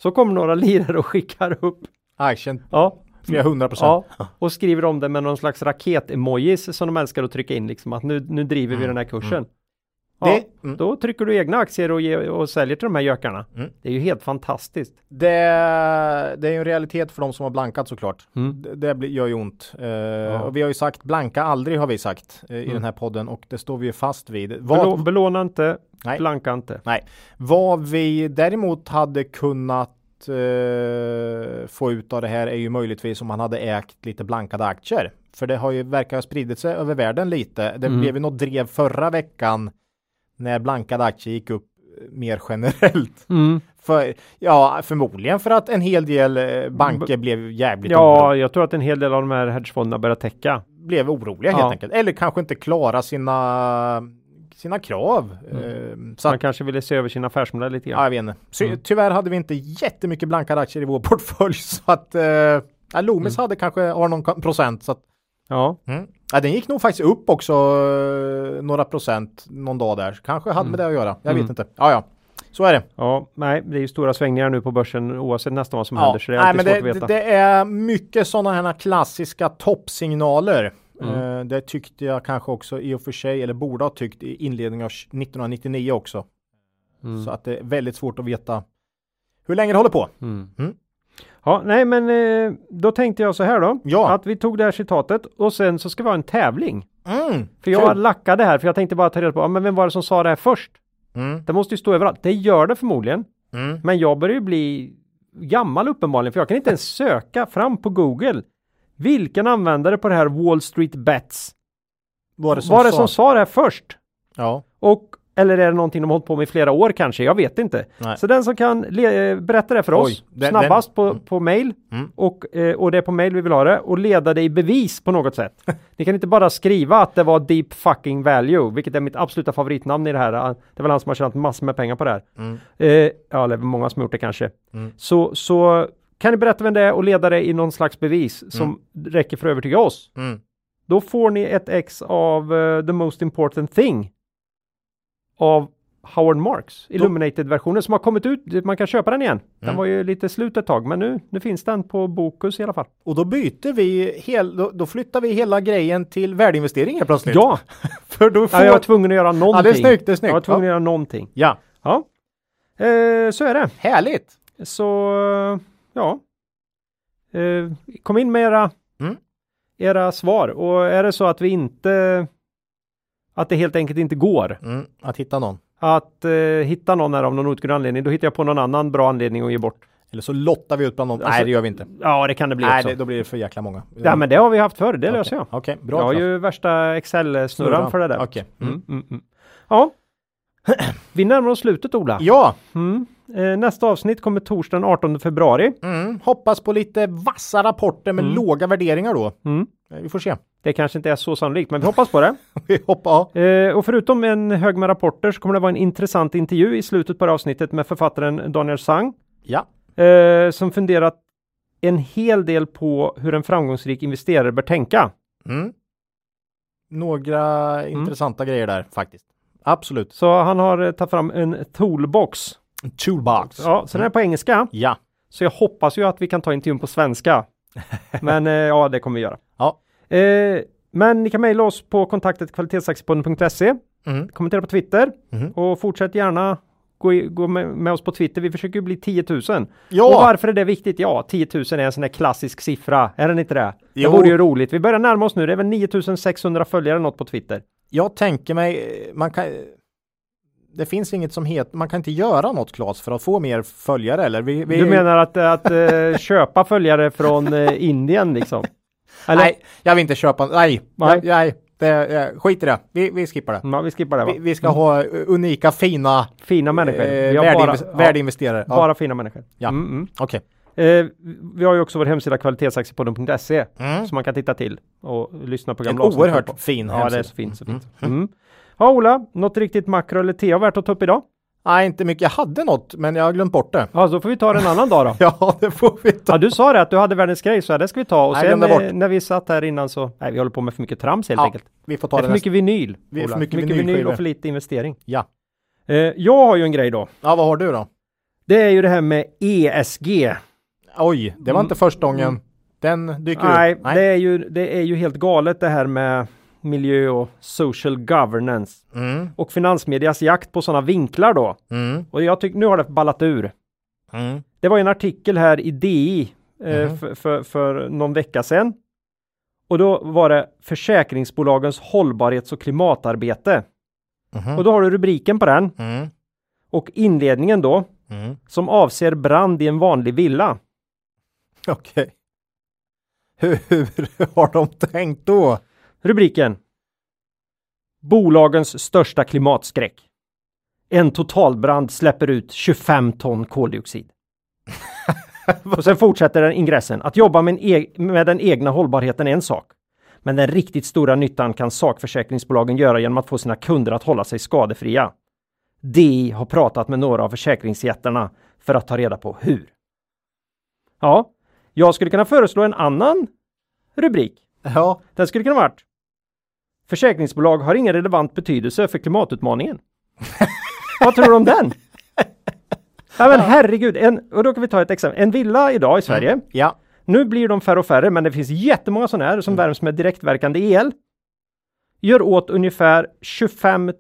Så kommer några lirare och skickar upp. Action Ja, flera hundra procent. Ja, och skriver om det med någon slags raket-emojis som de älskar att trycka in liksom att nu, nu driver vi den här kursen. Ja, mm. Då trycker du egna aktier och, ge, och säljer till de här gökarna. Mm. Det är ju helt fantastiskt. Det, det är ju en realitet för de som har blankat såklart. Mm. Det, det blir- gör ju ont. Eh, och vi har ju sagt blanka aldrig har vi sagt eh, i Mm. den här podden och det står vi ju fast vid. Belå, Vad, belåna inte, Nej. blanka inte. nej, vad vi däremot hade kunnat eh, få ut av det här är ju möjligtvis om man hade ägt lite blankade aktier. För det har ju verkar ha spridit sig över världen lite. Det Mm. blev ju något drev förra veckan när blankade aktier gick upp eh, mer generellt. (laughs) Mm. För, ja, förmodligen för att en hel del eh, banker blev jävligt Ja, jag tror att en hel del av de här hedgefonderna börjar täcka. blev oroliga helt Ja. enkelt. Eller kanske inte klara sina, sina krav. Mm. Eh, så Man att, kanske ville se över sin affärsmodell lite ja, grann. jag vet inte. Så, Mm. Tyvärr hade vi inte jättemycket blankade aktier i vår (laughs) portfölj så att eh, ja, Loomis Mm. hade kanske har någon ko- procent. Så att, Ja, mm. Ja, den gick nog faktiskt upp också eh, några procent någon dag där. Kanske hade med det att göra. Jag Mm. vet inte. Ja, ja. Så är det. ja, nej, det är ju stora svängningar nu på börsen oavsett nästan vad som Ja, händer. Så det är nej, men svårt det, att veta. det, är mycket sådana här klassiska toppsignaler. Mm. Eh, det tyckte jag kanske också i och för sig, eller borde ha tyckt i inledningen av 1999 också. Mm. Så att det är väldigt svårt att veta hur länge det håller på. Mm. Ja, nej, men eh, då tänkte jag så här då. Ja. Att vi tog det här citatet och sen så ska vi ha en tävling. Mm, För jag lackade här för jag tänkte bara ta reda på, ja, men vem var det som sa det här först? Mm, Det måste ju stå överallt. Det gör det förmodligen. mm. Men jag börjar ju bli gammal uppenbarligen för jag kan inte ens söka fram på Google. Vilken användare på det här Wall Street Bets Var det som var det sa? som sa det här först? Ja. Och eller är det någonting de har hållit på med i flera år kanske? Jag vet inte. Nej. Så den som kan eh, berätta det för Oj, oss den- snabbast den- på, på mail Mm. och, eh, och det är på mail vi vill ha det och leda det i bevis på något sätt. (laughs) Ni kan inte bara skriva att det var deep fucking value, vilket är mitt absoluta favoritnamn i det här. Det är väl han som har tjänat massor med pengar på det här. Mm. Eh, ja, det väl många som gjort det kanske. Mm. Så, så kan ni berätta vem det är och leda det i någon slags bevis som räcker för att övertyga oss. Mm. Då får ni ett ex av eh, The Most Important Thing av Howard Marks Illuminated-versionen som har kommit ut. Man kan köpa den igen. Den Mm. var ju lite slut ett tag, men nu, nu finns den på Bokus i alla fall. Och då byter vi, hel, då, då flyttar vi hela grejen till värdeinvesteringar plötsligt. Ja, (laughs) för då får... ja, jag var tvungen att göra någonting. Ja, det är snyggt, det är snyggt. Jag var tvungen Ja. att göra någonting. ja, Ja, eh, så är det. härligt. Så, ja. Eh, kom in med era, Mm. era svar och är det så att vi inte, att det helt enkelt inte går Mm. Att hitta någon. att eh, hitta någon här av någon outgrundlig anledning, då hittar jag på någon annan bra anledning att ge bort. Eller så lottar vi ut bland någon. Alltså- Nej, det gör vi inte. Ja, det kan det bli Nej, också. det, då blir det för jäkla många. Ja, men det har vi haft förr, det Okej. löser jag. Okej, bra. jag har ju värsta Excel-snurran Snurran. för det där. Okej. Mm. Mm, mm, mm. Ja, (clears throat) vi närmar oss slutet Ola. Ja, Mm. Nästa avsnitt kommer torsdagen 18 februari. mm. hoppas på lite vassa rapporter med Mm. låga värderingar då. Mm. Eh, Vi får se. Det kanske inte är så sannolikt, men vi hoppas på det. (laughs) Vi hoppar. Ja. Eh, och förutom en hög med rapporter så kommer det vara en intressant intervju i slutet på det avsnittet med författaren Daniel Sang ja. eh, som funderat en hel del på hur en framgångsrik investerare bör tänka. Mm. Några intressanta grejer där faktiskt. Absolut. Så han har eh, tagit fram en toolbox. Toolbox. Ja, så den är på engelska. Ja. Så jag hoppas ju att vi kan ta intervjun på svenska. (laughs) Men eh, ja, det kommer vi göra. Ja. Eh, men ni kan mejla oss på kontaktet kvalitetsaktiepodden.se. Mm. Kommentera på Twitter Mhm. och fortsätt gärna gå, i, gå med, med oss på Twitter. Vi försöker ju bli 10 000. Ja. Och varför är det viktigt? Ja, 10 000 är en sån där klassisk siffra. Är den inte det? Det Jo. vore ju roligt. Vi börjar närma oss nu. Det är väl 9600 följare eller något på Twitter. Jag tänker mig, eh, man kan det finns inget som heter, man kan inte göra något Claes för att få mer följare eller? Vi, vi, Du menar att, att eh, (laughs) köpa följare från eh, Indien liksom? Eller? Nej, jag vill inte köpa, nej, Nej. nej, det, eh, skit i det. Vi, vi skippar det. Ja, vi skippar det? Vi, vi ska ha unika fina Fina människor. eh, värdeinves- bara, värdeinvesterare. ja, bara fina människor. Ja. Mm, mm. Okej. Eh, vi har ju också vår hemsida kvalitetsaktiepodden.se Mm. som man kan titta till och lyssna på En gamla på. oerhört fin Ja, det är hemsida. så fint. Så fint. Mm. Ja, Ola, något riktigt makro eller TA värt att ta upp idag? Nej, inte mycket. Jag hade något, men jag har glömt bort det. Ja, då får vi ta det en annan dag då. (laughs) Ja, det får vi ta. Ja, du sa det att du hade världens grej, så det ska vi ta. Och Nej, sen glömde bort. eh, när vi satt här innan så, nej, vi håller på med för mycket trams helt Ja, enkelt. vi får Det ta är det för nästa. mycket vinyl. Vi är för Ola. mycket vinyl och för lite investering. Ja. Eh, jag har ju en grej då. Ja, vad har du då? Det är ju det här med ESG. Oj, det var inte första gången den dyker Nej, upp. Det, är ju, det är ju helt galet det här med miljö och social governance. Mm, Och finansmedias jakt på sådana vinklar då. mm, Och jag tycker nu har det ballat ur. mm. Det var en artikel här i DI eh, Mhm. för, för, för någon vecka sedan. Och då var det försäkringsbolagens hållbarhets och klimatarbete. Mhm. Och då har du rubriken på den Mm, och inledningen då mm. som avser brand i en vanlig villa. Okej. Hur, hur har de tänkt då? Rubriken Bolagens största klimatskräck. En totalbrand släpper ut 25 ton koldioxid. (laughs) Och sen fortsätter den ingressen. Att jobba med, e- med den egna hållbarheten är en sak. Men den riktigt stora nyttan kan sakförsäkringsbolagen göra genom att få sina kunder att hålla sig skadefria. DI har pratat med några av försäkringsjättarna för att ta reda på hur. Ja, jag skulle kunna föreslå en annan rubrik. Ja, Den skulle kunna varit Försäkringsbolag har ingen relevant betydelse för klimatutmaningen. Vad tror du om den? Ja men herregud, en, och då kan vi ta ett exempel. En villa idag i Sverige. ja. Nu blir de färre och färre, men det finns jättemånga sådana här som värms med direktverkande el. Gör åt ungefär 25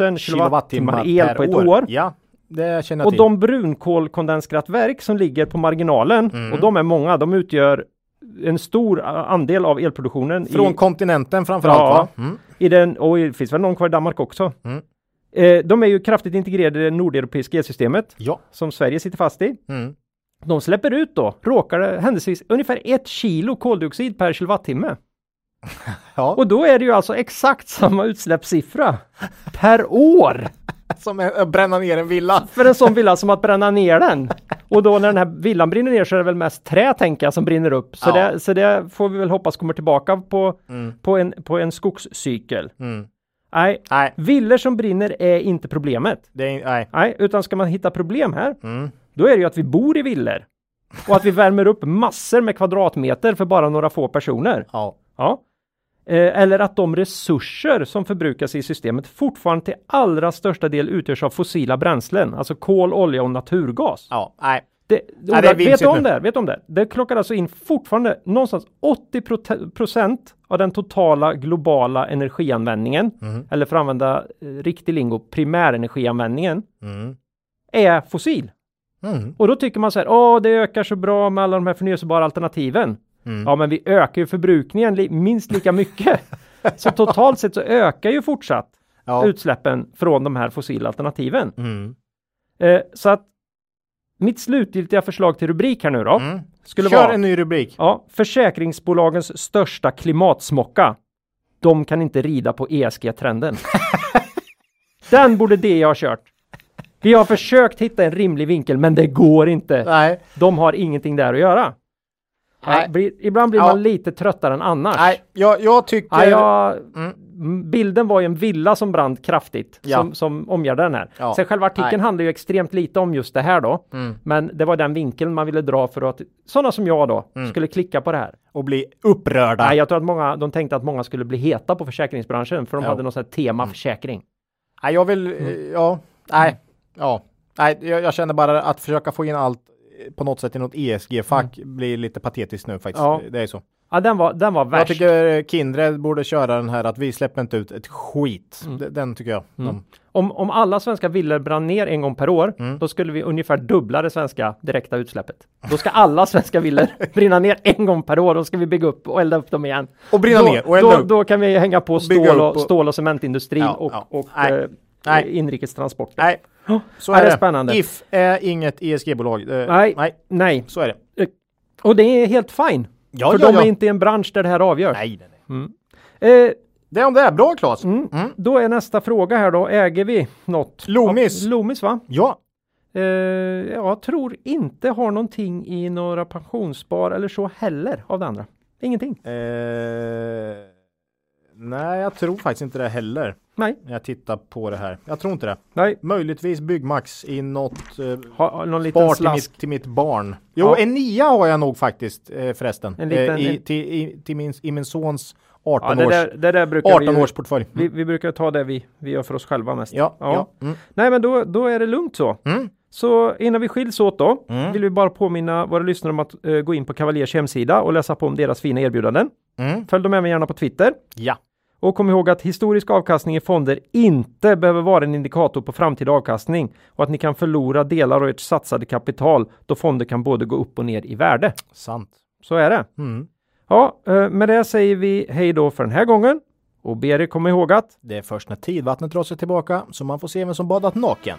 000 kilowattimmar el på ett år. Ja, det känner jag Och till. de brunkolkondenskraftverk som ligger på marginalen, Mm. och de är många, de utgör en stor andel av elproduktionen. Från i, kontinenten framförallt Ja. va? Mm. i den, och det finns väl någon kvar i Danmark också. Mm. Eh, de är ju kraftigt integrerade i det nordeuropeiska elsystemet Ja. som Sverige sitter fast i. Mm. De släpper ut då, råkar det händelsevis, ungefär ett kilo koldioxid per kilowattimme. (laughs) Ja. Och då är det ju alltså exakt samma utsläppssiffra per år Som att bränna ner en villa. för en sån villa som att bränna ner den. Och då när den här villan brinner ner så är det väl mest trä tänker jag som brinner upp. Så, Ja. det, så det får vi väl hoppas kommer tillbaka på, Mm. på, en, på en skogscykel. Mm. Nej, Nej, villor som brinner är inte problemet. det är nej. Nej, utan ska man hitta problem här, Mm. då är det ju att vi bor i villor. Och att vi värmer upp massor med kvadratmeter för bara några få personer. Ja. Ja. Eh, eller att de resurser som förbrukas i systemet fortfarande till allra största del utgörs av fossila bränslen, alltså kol, olja och naturgas. Ja. Nej. Det, det är Ola, vet du om det? Vet om det? Det klockar alltså in fortfarande någonstans 80 prote- procent av den totala globala energianvändningen, Mm. eller för att använda eh, riktig lingo, primärenergianvändningen, Mm. är fossil. Mm. Och då tycker man så här, åh, det ökar så bra med alla de här förnyelsebara alternativen. Mm. Ja, men vi ökar ju förbrukningen li- minst lika mycket. (laughs) så totalt sett så ökar ju fortsatt Ja. utsläppen från de här fossila alternativen. Mm. Eh, så att mitt slutgiltiga förslag till rubrik här nu då Mm. skulle Kör vara en ny rubrik. ja, försäkringsbolagens största klimatsmocka. De kan inte rida på ESG-trenden. (laughs) Den borde det ha kört. Vi har försökt hitta en rimlig vinkel, men det går inte. Nej. De har ingenting där att göra. Nej. Nej, blir, ibland blir Ja. man lite tröttare än annars. Nej, jag, jag tycker... Ja, jag, Mm. Bilden var ju en villa som brann kraftigt Ja. som, som omgärdade den här. Ja. Sen själva artikeln Nej. handlar ju extremt lite om just det här då. Mm. Men det var den vinkeln man ville dra för att sådana som jag då Mm. skulle klicka på det här. Och bli upprörda. Nej, jag tror att många, de tänkte att många skulle bli heta på försäkringsbranschen för de Ja. hade något sånt här tema försäkring. Nej, jag vill... Mm. eh, Ja. Nej. Ja. Nej, jag, jag känner bara att försöka få in allt på något sätt i något ESG-fack blir lite patetiskt nu faktiskt. Ja. Det är så. Ja, den var, den var Jag värst. tycker eh, Kindred borde köra den här att vi släpper inte ut ett skit. Mm. Den tycker jag. De, Om, om alla svenska villor brann ner en gång per år, Mm. då skulle vi ungefär dubbla det svenska direkta utsläppet. Då ska alla svenska villor (laughs) brinna ner en gång per år, då ska vi bygga upp och elda upp dem igen. Och brinna då, ner och elda då, upp. då kan vi hänga på stål och, och- stål och cementindustrin Ja, och, ja. och Nej. eh, inrikestransporter. Nej, Så är det spännande. If är inget ESG-bolag. Eh, Nej. Nej, Nej, så är det. och det är helt fine. Ja, för ja, de ja. är inte i en bransch där det här avgörs. Nej, nej, nej. Eh, Det är om det är. Bra Claes. mm, Mm. Då är nästa fråga här då, äger vi något? Loomis. Loomis va? Ja. Eh, jag tror inte har någonting i några pensionsspar eller så heller av det andra. Ingenting. Eh, Nej, jag tror faktiskt inte det heller. Nej, När jag tittar på det här. Jag tror inte det. nej. Möjligtvis Byggmax i något eh, Ha, någon liten spar till mitt, till mitt barn. Jo, Ja. en nia har jag nog faktiskt eh, förresten. En liten- eh, i, till, i, till min, I min sons Ja, 18 det, års, där, det där brukar 18 vi, års portfölj. vi, vi brukar ta det vi, vi gör för oss själva mest. Ja, ja. Mm. Nej, men då, då är det lugnt så. Mm. Så innan vi skiljs åt då, Mm. vill vi bara påminna våra lyssnare om att eh, gå in på Cavaliers hemsida och läsa på om deras fina erbjudanden. Mm. Följ dem även gärna på Twitter. Ja. Och kom ihåg att historisk avkastning i fonder inte behöver vara en indikator på framtida avkastning och att ni kan förlora delar av ert satsade kapital då fonder kan både gå upp och ner i värde. Sant. Så är det. Mm. Ja, eh, med det säger vi hej då för den här gången och ber er komma ihåg att Det är först när tidvattnet drar sig tillbaka så man får se vem som badat naken.